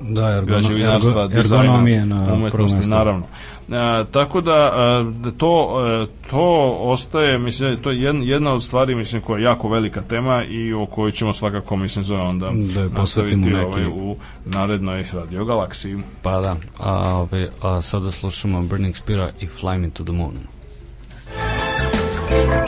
da, građevinarstva, ergo, ergonomije dizajna, na umetnosti, naravno. E, tako da e, da to, e, to ostaje, mislim, to je jedna, jedna od stvari mislim, koja je jako velika tema i o kojoj ćemo svakako, mislim, zove onda da je nastaviti neki... ovaj, u narednoj radio radiogalaksiji. Pa da, a, ovaj, a sada slušamo Burning Spira i Fly Me to the Moon. Thank you.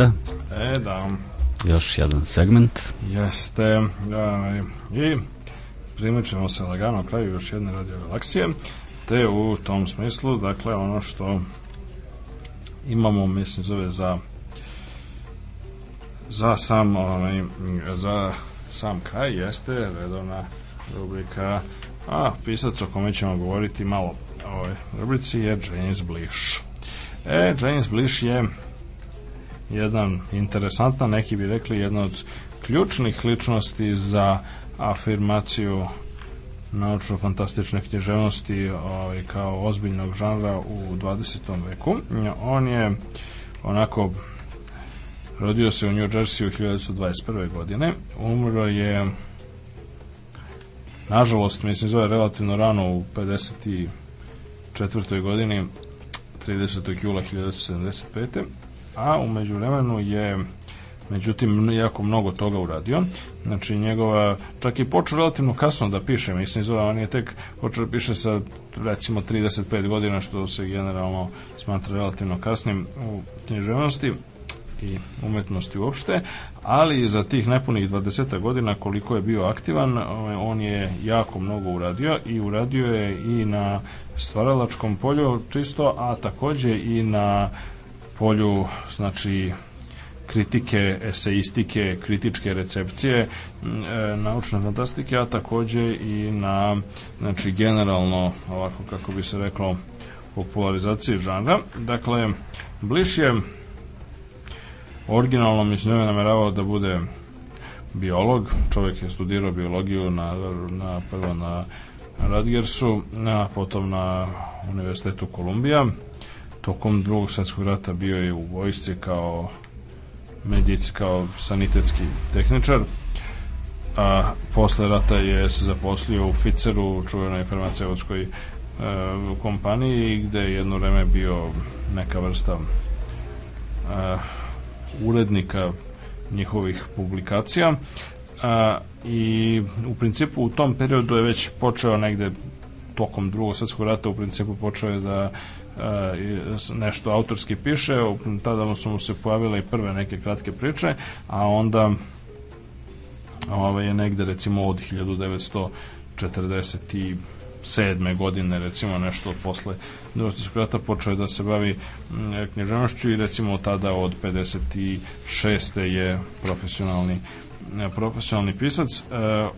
emisija. E, da. Još jedan segment. Jeste. Da, I primičemo se lagano kraju još jedne radio relaksije. Te u tom smislu, dakle, ono što imamo, mislim, zove za za sam onaj, za sam kraj jeste redovna rubrika a pisac o kome ćemo govoriti malo o ovoj rubrici je James Blish. E, James Blish je jedan interesantan, neki bi rekli jedan od ključnih ličnosti za afirmaciju naučno-fantastične književnosti ovaj, kao ozbiljnog žanra u 20. veku. On je onako rodio se u New Jersey u 1921. godine. Umro je nažalost, mislim, zove relativno rano u 54. godini 30. jula 1975 a umeđu vremenu je međutim jako mnogo toga uradio. Znači njegova, čak i počeo relativno kasno da piše, mislim zove, on je tek počeo da piše sa recimo 35 godina što se generalno smatra relativno kasnim u književnosti i umetnosti uopšte, ali za tih nepunih 20 godina koliko je bio aktivan, ovaj, on je jako mnogo uradio i uradio je i na stvaralačkom polju čisto, a takođe i na polju znači kritike, eseistike, kritičke recepcije e, naučne fantastike, a takođe i na znači generalno ovako kako bi se reklo popularizaciji žanra. Dakle, Bliš je originalno mislim da nameravao da bude biolog, čovek je studirao biologiju na, na prvo na Radgersu, a potom na Univerzitetu Kolumbija tokom drugog svetskog rata bio je u vojsci kao medic, kao sanitetski tehničar a posle rata je se zaposlio u Ficeru, u čuvenoj farmaceutskoj e, kompaniji gde je jedno vreme bio neka vrsta e, urednika njihovih publikacija a, i u principu u tom periodu je već počeo negde tokom drugog svetskog rata u principu počeo je da E, nešto autorski piše, tada su mu se pojavile i prve neke kratke priče, a onda ovaj, je negde recimo od 1947. godine recimo nešto posle Drugog rata počeo je da se bavi književnošću i recimo tada od 56. je profesionalni e, profesionalni pisac. E,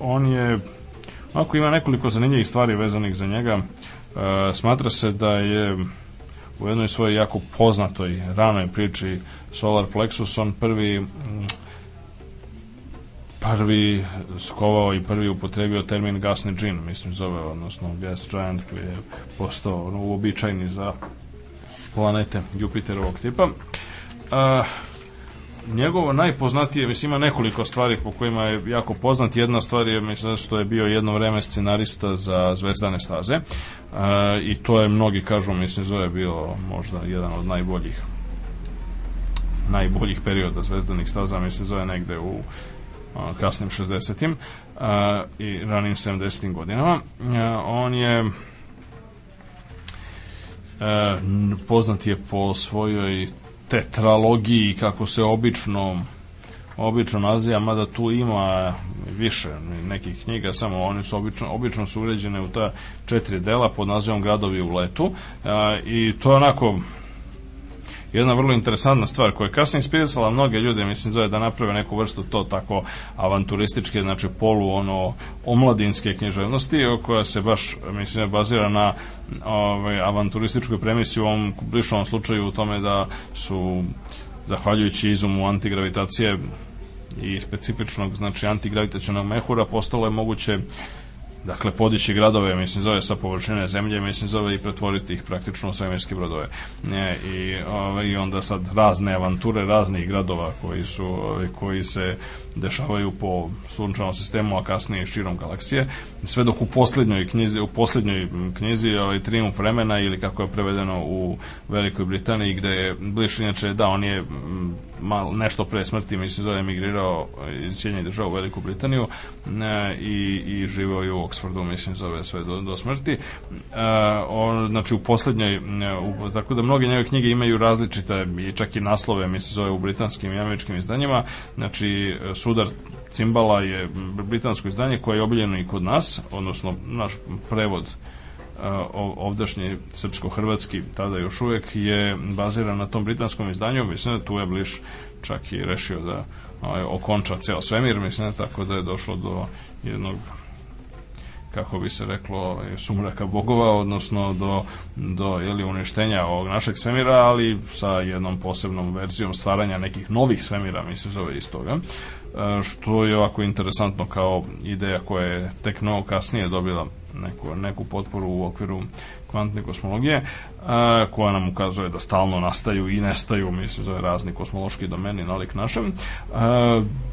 on je ako ima nekoliko zanimljivih stvari vezanih za njega. smatra se da je u jednoj svojoj jako poznatoj ranoj priči Solar Plexus, on prvi mm, prvi skovao i prvi upotrebio termin gasni džin, mislim zove, odnosno gas giant koji je postao ono, uobičajni za planete Jupiterovog tipa. Uh, njegovo najpoznatije, mislim ima nekoliko stvari po kojima je jako poznat. Jedna stvar je mislim što je bio jedno vreme scenarista za Zvezdane staze. E, I to je mnogi kažu, mislim zove bio možda jedan od najboljih najboljih perioda Zvezdanih staza, mislim zove negde u a, e, kasnim 60-im e, i ranim 70-im godinama. A, e, on je E, poznat je po svojoj tetralogiji kako se obično obično naziva, mada tu ima više nekih knjiga, samo oni su obično, obično su uređene u ta četiri dela pod nazivom Gradovi u letu e, i to je onako jedna vrlo interesantna stvar koja je kasnije inspirisala mnoge ljude, mislim zove da naprave neku vrstu to tako avanturističke, znači polu ono omladinske književnosti koja se baš mislim bazira na ovaj, avanturističkoj premisi u ovom blišom slučaju u tome da su zahvaljujući izumu antigravitacije i specifičnog znači antigravitacionog mehura postalo je moguće Dakle, podići gradove, mislim, zove sa površine zemlje, mislim, zove i pretvoriti ih praktično u svemirske brodove. E, i, ove, ovaj, I onda sad razne avanture raznih gradova koji su, ove, ovaj, koji se dešavaju po sunčanom sistemu, a kasnije i širom galaksije, sve dok u posljednjoj knjizi, u poslednjoj knjizi ali Triumf vremena ili kako je prevedeno u Velikoj Britaniji gde je Bliš inače da on je malo, nešto pre smrti mislim da emigrirao iz Sjedinjenih država u Veliku Britaniju e, i, i živeo je u Oxfordu mislim zove sve do, do smrti e, on, znači u posljednjoj e, u, tako da mnoge njegove knjige imaju različite i čak i naslove mislim zove u britanskim i američkim izdanjima znači su e, sudar cimbala je britansko izdanje koje je obiljeno i kod nas, odnosno naš prevod eh, ovdašnji srpsko-hrvatski tada još uvijek je baziran na tom britanskom izdanju, mislim da tu je Bliš čak i rešio da eh, okonča ceo svemir, mislim tako da je došlo do jednog kako bi se reklo, eh, sumraka bogova, odnosno do, do jeli, uništenja ovog našeg svemira, ali sa jednom posebnom verzijom stvaranja nekih novih svemira, mislim, zove iz toga što je ovako interesantno kao ideja koja je tek mnogo kasnije dobila neku, neku potporu u okviru kvantne kosmologije koja nam ukazuje da stalno nastaju i nestaju mislim za razni kosmološki domeni nalik našem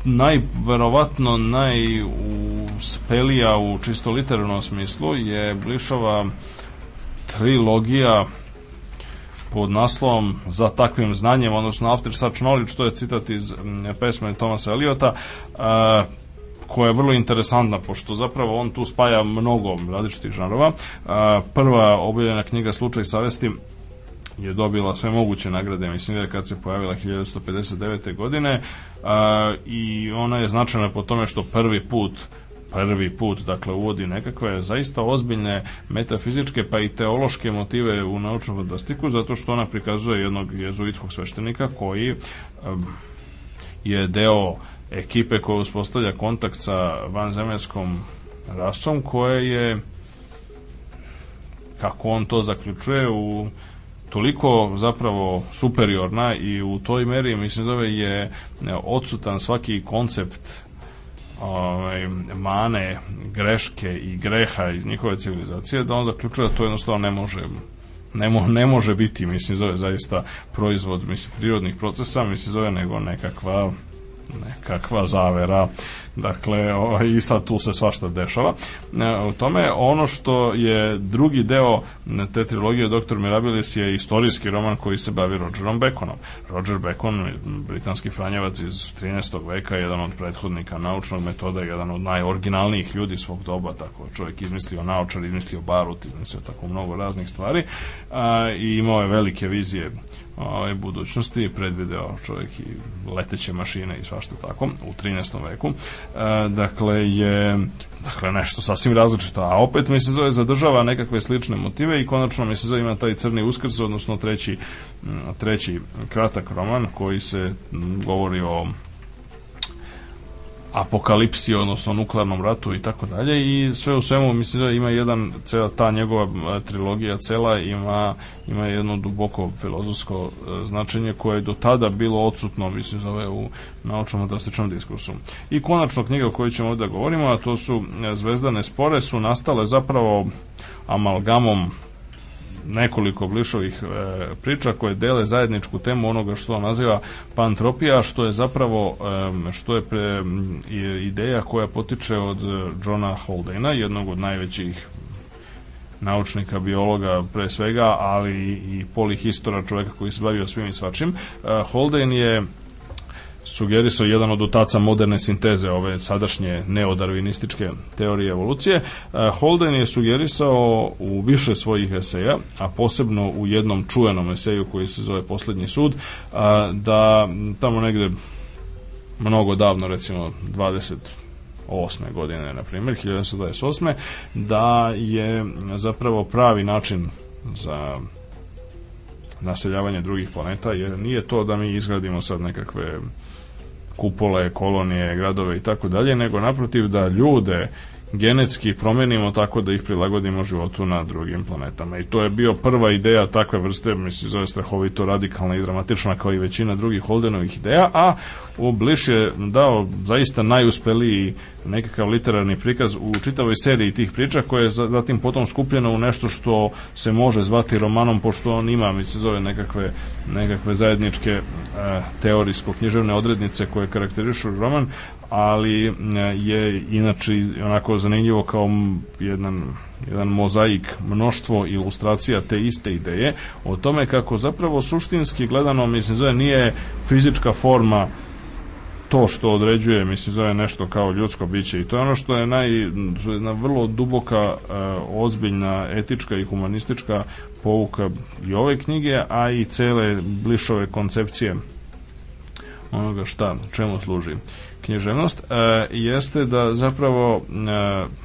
najverovatno najuspelija u čisto literarnom smislu je Blišova trilogija pod naslovom Za takvim znanjem, odnosno After Such Knowledge, to je citat iz mm, pesme Tomasa Eliota, e, koja je vrlo interesantna, pošto zapravo on tu spaja mnogo različitih žanrova. E, prva objavljena knjiga Slučaj savesti je dobila sve moguće nagrade, mislim da je kad se pojavila 1959. godine a, e, i ona je značajna po tome što prvi put prvi put dakle uvodi nekakve zaista ozbiljne metafizičke pa i teološke motive u naučnu fantastiku zato što ona prikazuje jednog jezuitskog sveštenika koji je deo ekipe koja uspostavlja kontakt sa vanzemljskom rasom koja je kako on to zaključuje u toliko zapravo superiorna i u toj meri mislim da je odsutan svaki koncept ovaj, mane, greške i greha iz njihove civilizacije, da on zaključuje da to jednostavno ne može ne, mo, ne može biti, mislim, zove zaista proizvod, mislim, prirodnih procesa, mislim, zove nego nekakva nekakva zavera Dakle, ovaj, i sad tu se svašta dešava. U e, tome, ono što je drugi deo te trilogije Dr. Mirabilis je istorijski roman koji se bavi Rogerom Baconom. Roger Bacon, britanski franjevac iz 13. veka, jedan od prethodnika naučnog metoda, jedan od najoriginalnijih ljudi svog doba, tako čovjek izmislio naučar, izmislio barut, izmislio tako mnogo raznih stvari a, i imao je velike vizije ovaj, budućnosti, predvideo čovjek i leteće mašine i svašta tako u 13. veku. E, dakle je Dakle, nešto sasvim različito. A opet mi se zove zadržava nekakve slične motive i konačno mi se zove ima taj crni uskrs, odnosno treći, treći kratak roman koji se govori o apokalipsi, odnosno nuklearnom ratu i tako dalje i sve u svemu mislim da ima jedan, cela ta njegova trilogija cela ima, ima jedno duboko filozofsko e, značenje koje je do tada bilo odsutno mislim zove u naučnom fantastičnom diskursu. I konačno knjiga o kojoj ćemo ovdje da govorimo, a to su e, Zvezdane spore su nastale zapravo amalgamom nekoliko glišovih e, priča koje dele zajedničku temu onoga što on naziva pantropija, što je zapravo e, što je pre, ideja koja potiče od e, Johna Holdena, jednog od najvećih naučnika, biologa pre svega, ali i polihistora, čoveka koji se bavio svim i svačim. E, Holden je sugerisao jedan od otaca moderne sinteze ove sadašnje neodarvinističke teorije evolucije, e, Holden je sugerisao u više svojih eseja, a posebno u jednom čuvenom eseju koji se zove Poslednji sud, e, da tamo negde mnogo davno, recimo 20 osme godine, na primjer, 1928. da je zapravo pravi način za naseljavanje drugih planeta, jer nije to da mi izgradimo sad nekakve kupole, kolonije, gradove i tako dalje, nego naprotiv da ljude genetski promenimo tako da ih prilagodimo životu na drugim planetama. I to je bio prva ideja takve vrste, mislim, zove strahovito radikalna i dramatična kao i većina drugih Holdenovih ideja, a Bliš je dao zaista najuspeliji nekakav literarni prikaz u čitavoj seriji tih priča koje je zatim potom skupljeno u nešto što se može zvati romanom pošto on ima mi se zove nekakve, nekakve zajedničke e, teorijsko-književne odrednice koje karakterišu roman ali e, je inače onako zanimljivo kao jedan, jedan mozaik mnoštvo ilustracija te iste ideje o tome kako zapravo suštinski gledano mislim zove nije fizička forma to što određuje, mislim, zove nešto kao ljudsko biće i to je ono što je naj, što je jedna vrlo duboka, e, ozbiljna, etička i humanistička pouka i ove knjige, a i cele blišove koncepcije onoga šta, čemu služi književnost, e, jeste da zapravo e,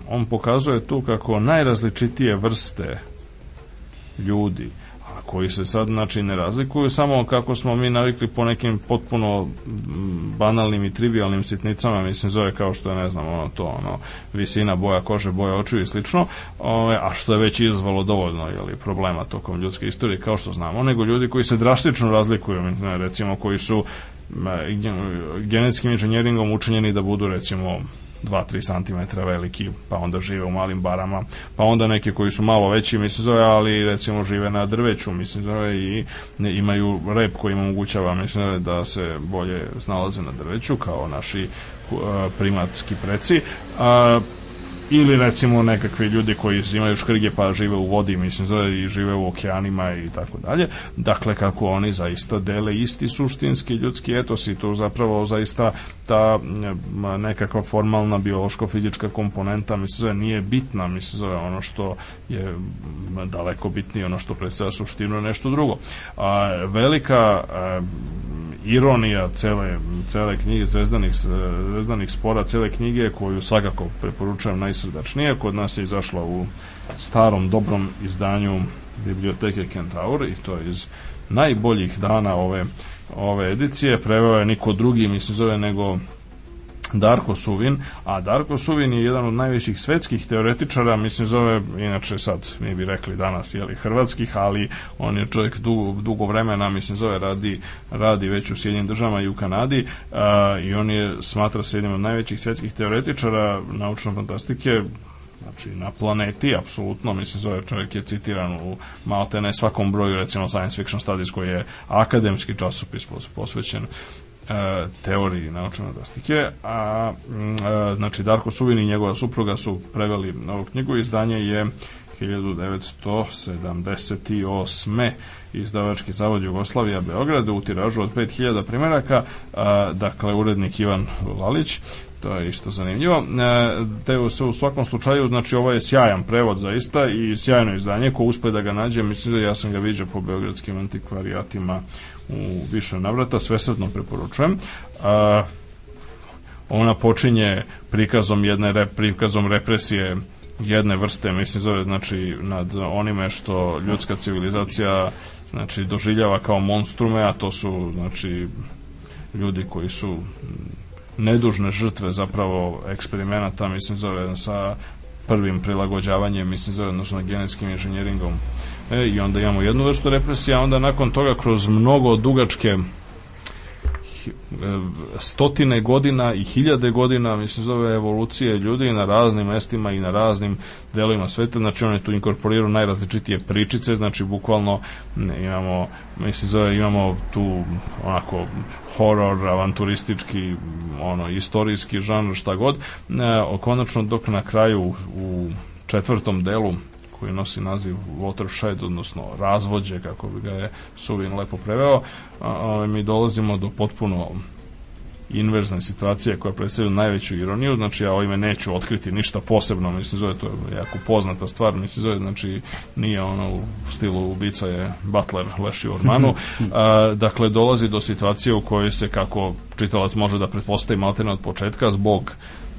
on pokazuje tu kako najrazličitije vrste ljudi, koji se sad znači ne razlikuju, samo kako smo mi navikli po nekim potpuno banalnim i trivialnim sitnicama, mislim zove kao što je ne znam ono to ono visina boja kože, boja očiju i slično, ove, a što je već izvalo dovoljno jeli, problema tokom ljudske istorije kao što znamo, nego ljudi koji se drastično razlikuju, recimo koji su genetskim inženjeringom učinjeni da budu recimo 2-3 cm veliki, pa onda žive u malim barama, pa onda neke koji su malo veći, mislim zove, ali recimo žive na drveću, mislim zove, i imaju rep koji im omogućava, mislim zove, da se bolje snalaze na drveću, kao naši uh, primatski preci. A, ili recimo nekakvi ljudi koji imaju škrge pa žive u vodi, mislim, zove, i žive u okeanima i tako dalje. Dakle, kako oni zaista dele isti suštinski ljudski etos i to zapravo zaista ta nekakva formalna biološko-fizička komponenta, mislim, zove, nije bitna, mislim, zove, ono što je daleko bitnije, ono što predstavlja suštinu nešto drugo. A, velika a, ironija cele, cele knjige Zvezdanih, Zvezdanih spora, cele knjige koju svakako preporučujem naj najsrdačnije. Kod nas je izašla u starom dobrom izdanju biblioteke Kentaur i to je iz najboljih dana ove ove edicije. Preveo je niko drugi, mislim zove, nego Darko Suvin, a Darko Suvin je jedan od najvećih svetskih teoretičara, mislim zove, inače sad mi bi rekli danas, jeli, hrvatskih, ali on je čovjek dugo, dugo vremena, mislim zove, radi, radi već u Sjedinim državama i u Kanadi a, i on je, smatra se jednim od najvećih svetskih teoretičara naučne fantastike, znači na planeti, apsolutno, mislim zove čovjek je citiran u maltene svakom broju recimo science fiction studies koji je akademski časopis posvećen E, teoriji naučne fantastike, a mm, e, znači Darko Suvin i njegova supruga su preveli ovu knjigu, izdanje je 1978. Izdavački zavod Jugoslavija Beograd u tiražu od 5000 primeraka, dakle urednik Ivan Lalić, to je isto zanimljivo. E, te se u svakom slučaju, znači ovo je sjajan prevod zaista i sjajno izdanje, ko uspe da ga nađe, mislim da ja sam ga viđao po beogradskim antikvarijatima u više navrata, svesredno preporučujem. A, ona počinje prikazom jedne rep, prikazom represije jedne vrste, mislim zove, znači nad onime što ljudska civilizacija znači doživljava kao monstrume, a to su znači ljudi koji su nedužne žrtve zapravo eksperimenata, mislim zove, sa prvim prilagođavanjem, mislim zove, odnosno genetskim inženjeringom E, I onda imamo jednu vrstu represija, onda nakon toga kroz mnogo dugačke e, stotine godina i hiljade godina, mislim, zove evolucije ljudi na raznim mestima i na raznim delovima sveta, znači on tu inkorporiraju najrazličitije pričice, znači bukvalno imamo, mislim, zove, imamo tu onako horor, avanturistički, ono, istorijski žanr, šta god, e, konačno dok na kraju u četvrtom delu koji nosi naziv Watershed, odnosno razvođe, kako bi ga je Suvin lepo preveo, a, mi dolazimo do potpuno inverzne situacije koja predstavlja najveću ironiju, znači ja ovime neću otkriti ništa posebno, mislim zove to je jako poznata stvar, mislim zove, znači nije ono u stilu ubica je Butler leši ormanu, a, dakle dolazi do situacije u kojoj se kako čitalac može da pretpostavi maltene od početka zbog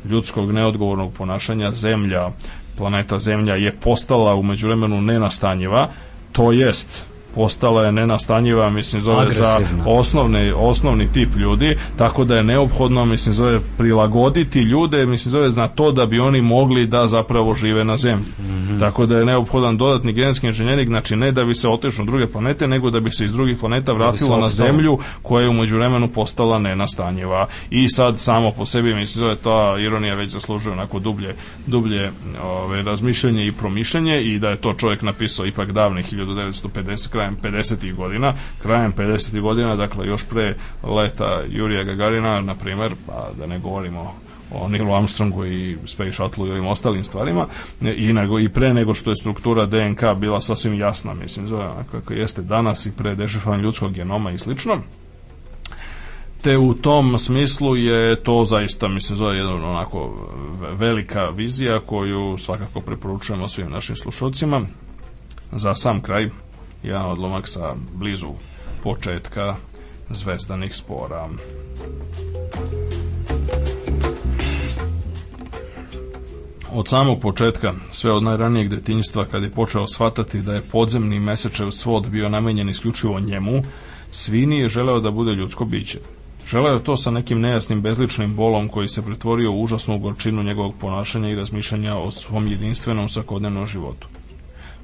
ljudskog neodgovornog ponašanja zemlja planeta Zemlja je postala umeđu vremenu nenastanjiva, to jest postala je nenastanjiva, mislim, zove za osnovni, osnovni tip ljudi, tako da je neophodno, mislim, zove prilagoditi ljude, mislim, zove na to da bi oni mogli da zapravo žive na zemlji. Mm -hmm. Tako da je neophodan dodatni genetski inženjering, znači ne da bi se otišlo druge planete, nego da bi se iz drugih planeta da vratilo da na zemlju koja je umeđu vremenu postala nenastanjiva. I sad samo po sebi, mislim, zove ta ironija već zaslužuje onako dublje, dublje ove, ovaj, razmišljanje i promišljanje i da je to čovjek napisao ipak davne 1950 kraja krajem 50. ih godina, krajem 50. ih godina, dakle još pre leta Jurija Gagarina, na primer, pa da ne govorimo o Neilu Armstrongu i Space Shuttle i ovim ostalim stvarima i, nego, i pre nego što je struktura DNK bila sasvim jasna, mislim, zove kako jeste danas i pre dešifran ljudskog genoma i slično te u tom smislu je to zaista mislim zove jedna onako velika vizija koju svakako preporučujemo svim našim slušalcima za sam kraj jedan odlomak sa blizu početka zvezdanih spora. Od samog početka, sve od najranijeg detinjstva, kad je počeo shvatati da je podzemni mesečev svod bio namenjen isključivo njemu, Svini je želeo da bude ljudsko biće. Želeo je to sa nekim nejasnim bezličnim bolom koji se pretvorio u užasnu gorčinu njegovog ponašanja i razmišljanja o svom jedinstvenom svakodnevnom životu.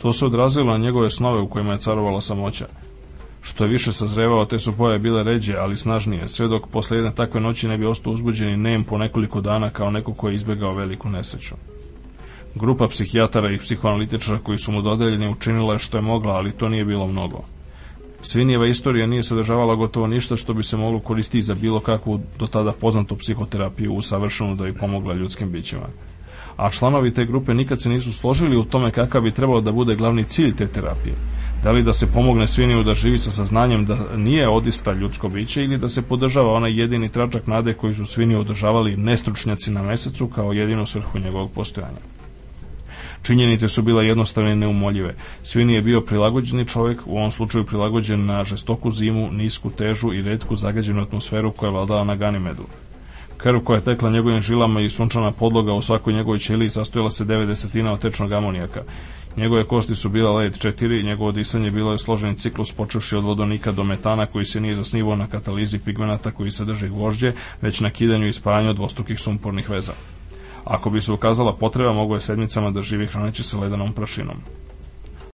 To se odrazilo na njegove snove u kojima je carovala samoća. Što je više sazrevao, te su pojave bile ređe, ali snažnije, sve dok posle jedne takve noći ne bi ostao uzbuđen i nem po nekoliko dana kao neko ko je izbjegao veliku nesreću. Grupa psihijatara i psihoanalitičara koji su mu dodeljeni učinila je što je mogla, ali to nije bilo mnogo. Svinjeva istorija nije sadržavala gotovo ništa što bi se moglo koristiti za bilo kakvu do tada poznatu psihoterapiju usavršenu da bi pomogla ljudskim bićima a članovi te grupe nikad se nisu složili u tome kakav bi trebalo da bude glavni cilj te terapije. Da li da se pomogne sviniju da živi sa saznanjem da nije odista ljudsko biće ili da se podržava onaj jedini tračak nade koji su svinju održavali nestručnjaci na mesecu kao jedinu svrhu njegovog postojanja. Činjenice su bile jednostavne i neumoljive. Svini je bio prilagođeni čovjek, u ovom slučaju prilagođen na žestoku zimu, nisku težu i redku zagađenu atmosferu koja je vladala na Ganimedu. Krv koja je tekla njegovim žilama i sunčana podloga u svakoj njegovoj ćeliji sastojala se 90 od tečnog amonijaka. Njegove kosti su bila led 4, njegovo disanje bilo je složeni ciklus počevši od vodonika do metana koji se nije zasnivao na katalizi pigmenata koji sadrže gvožđe, već na kidanju i spajanju dvostrukih sumpornih veza. Ako bi se ukazala potreba, mogo je sedmicama da živi hraneći se ledanom prašinom.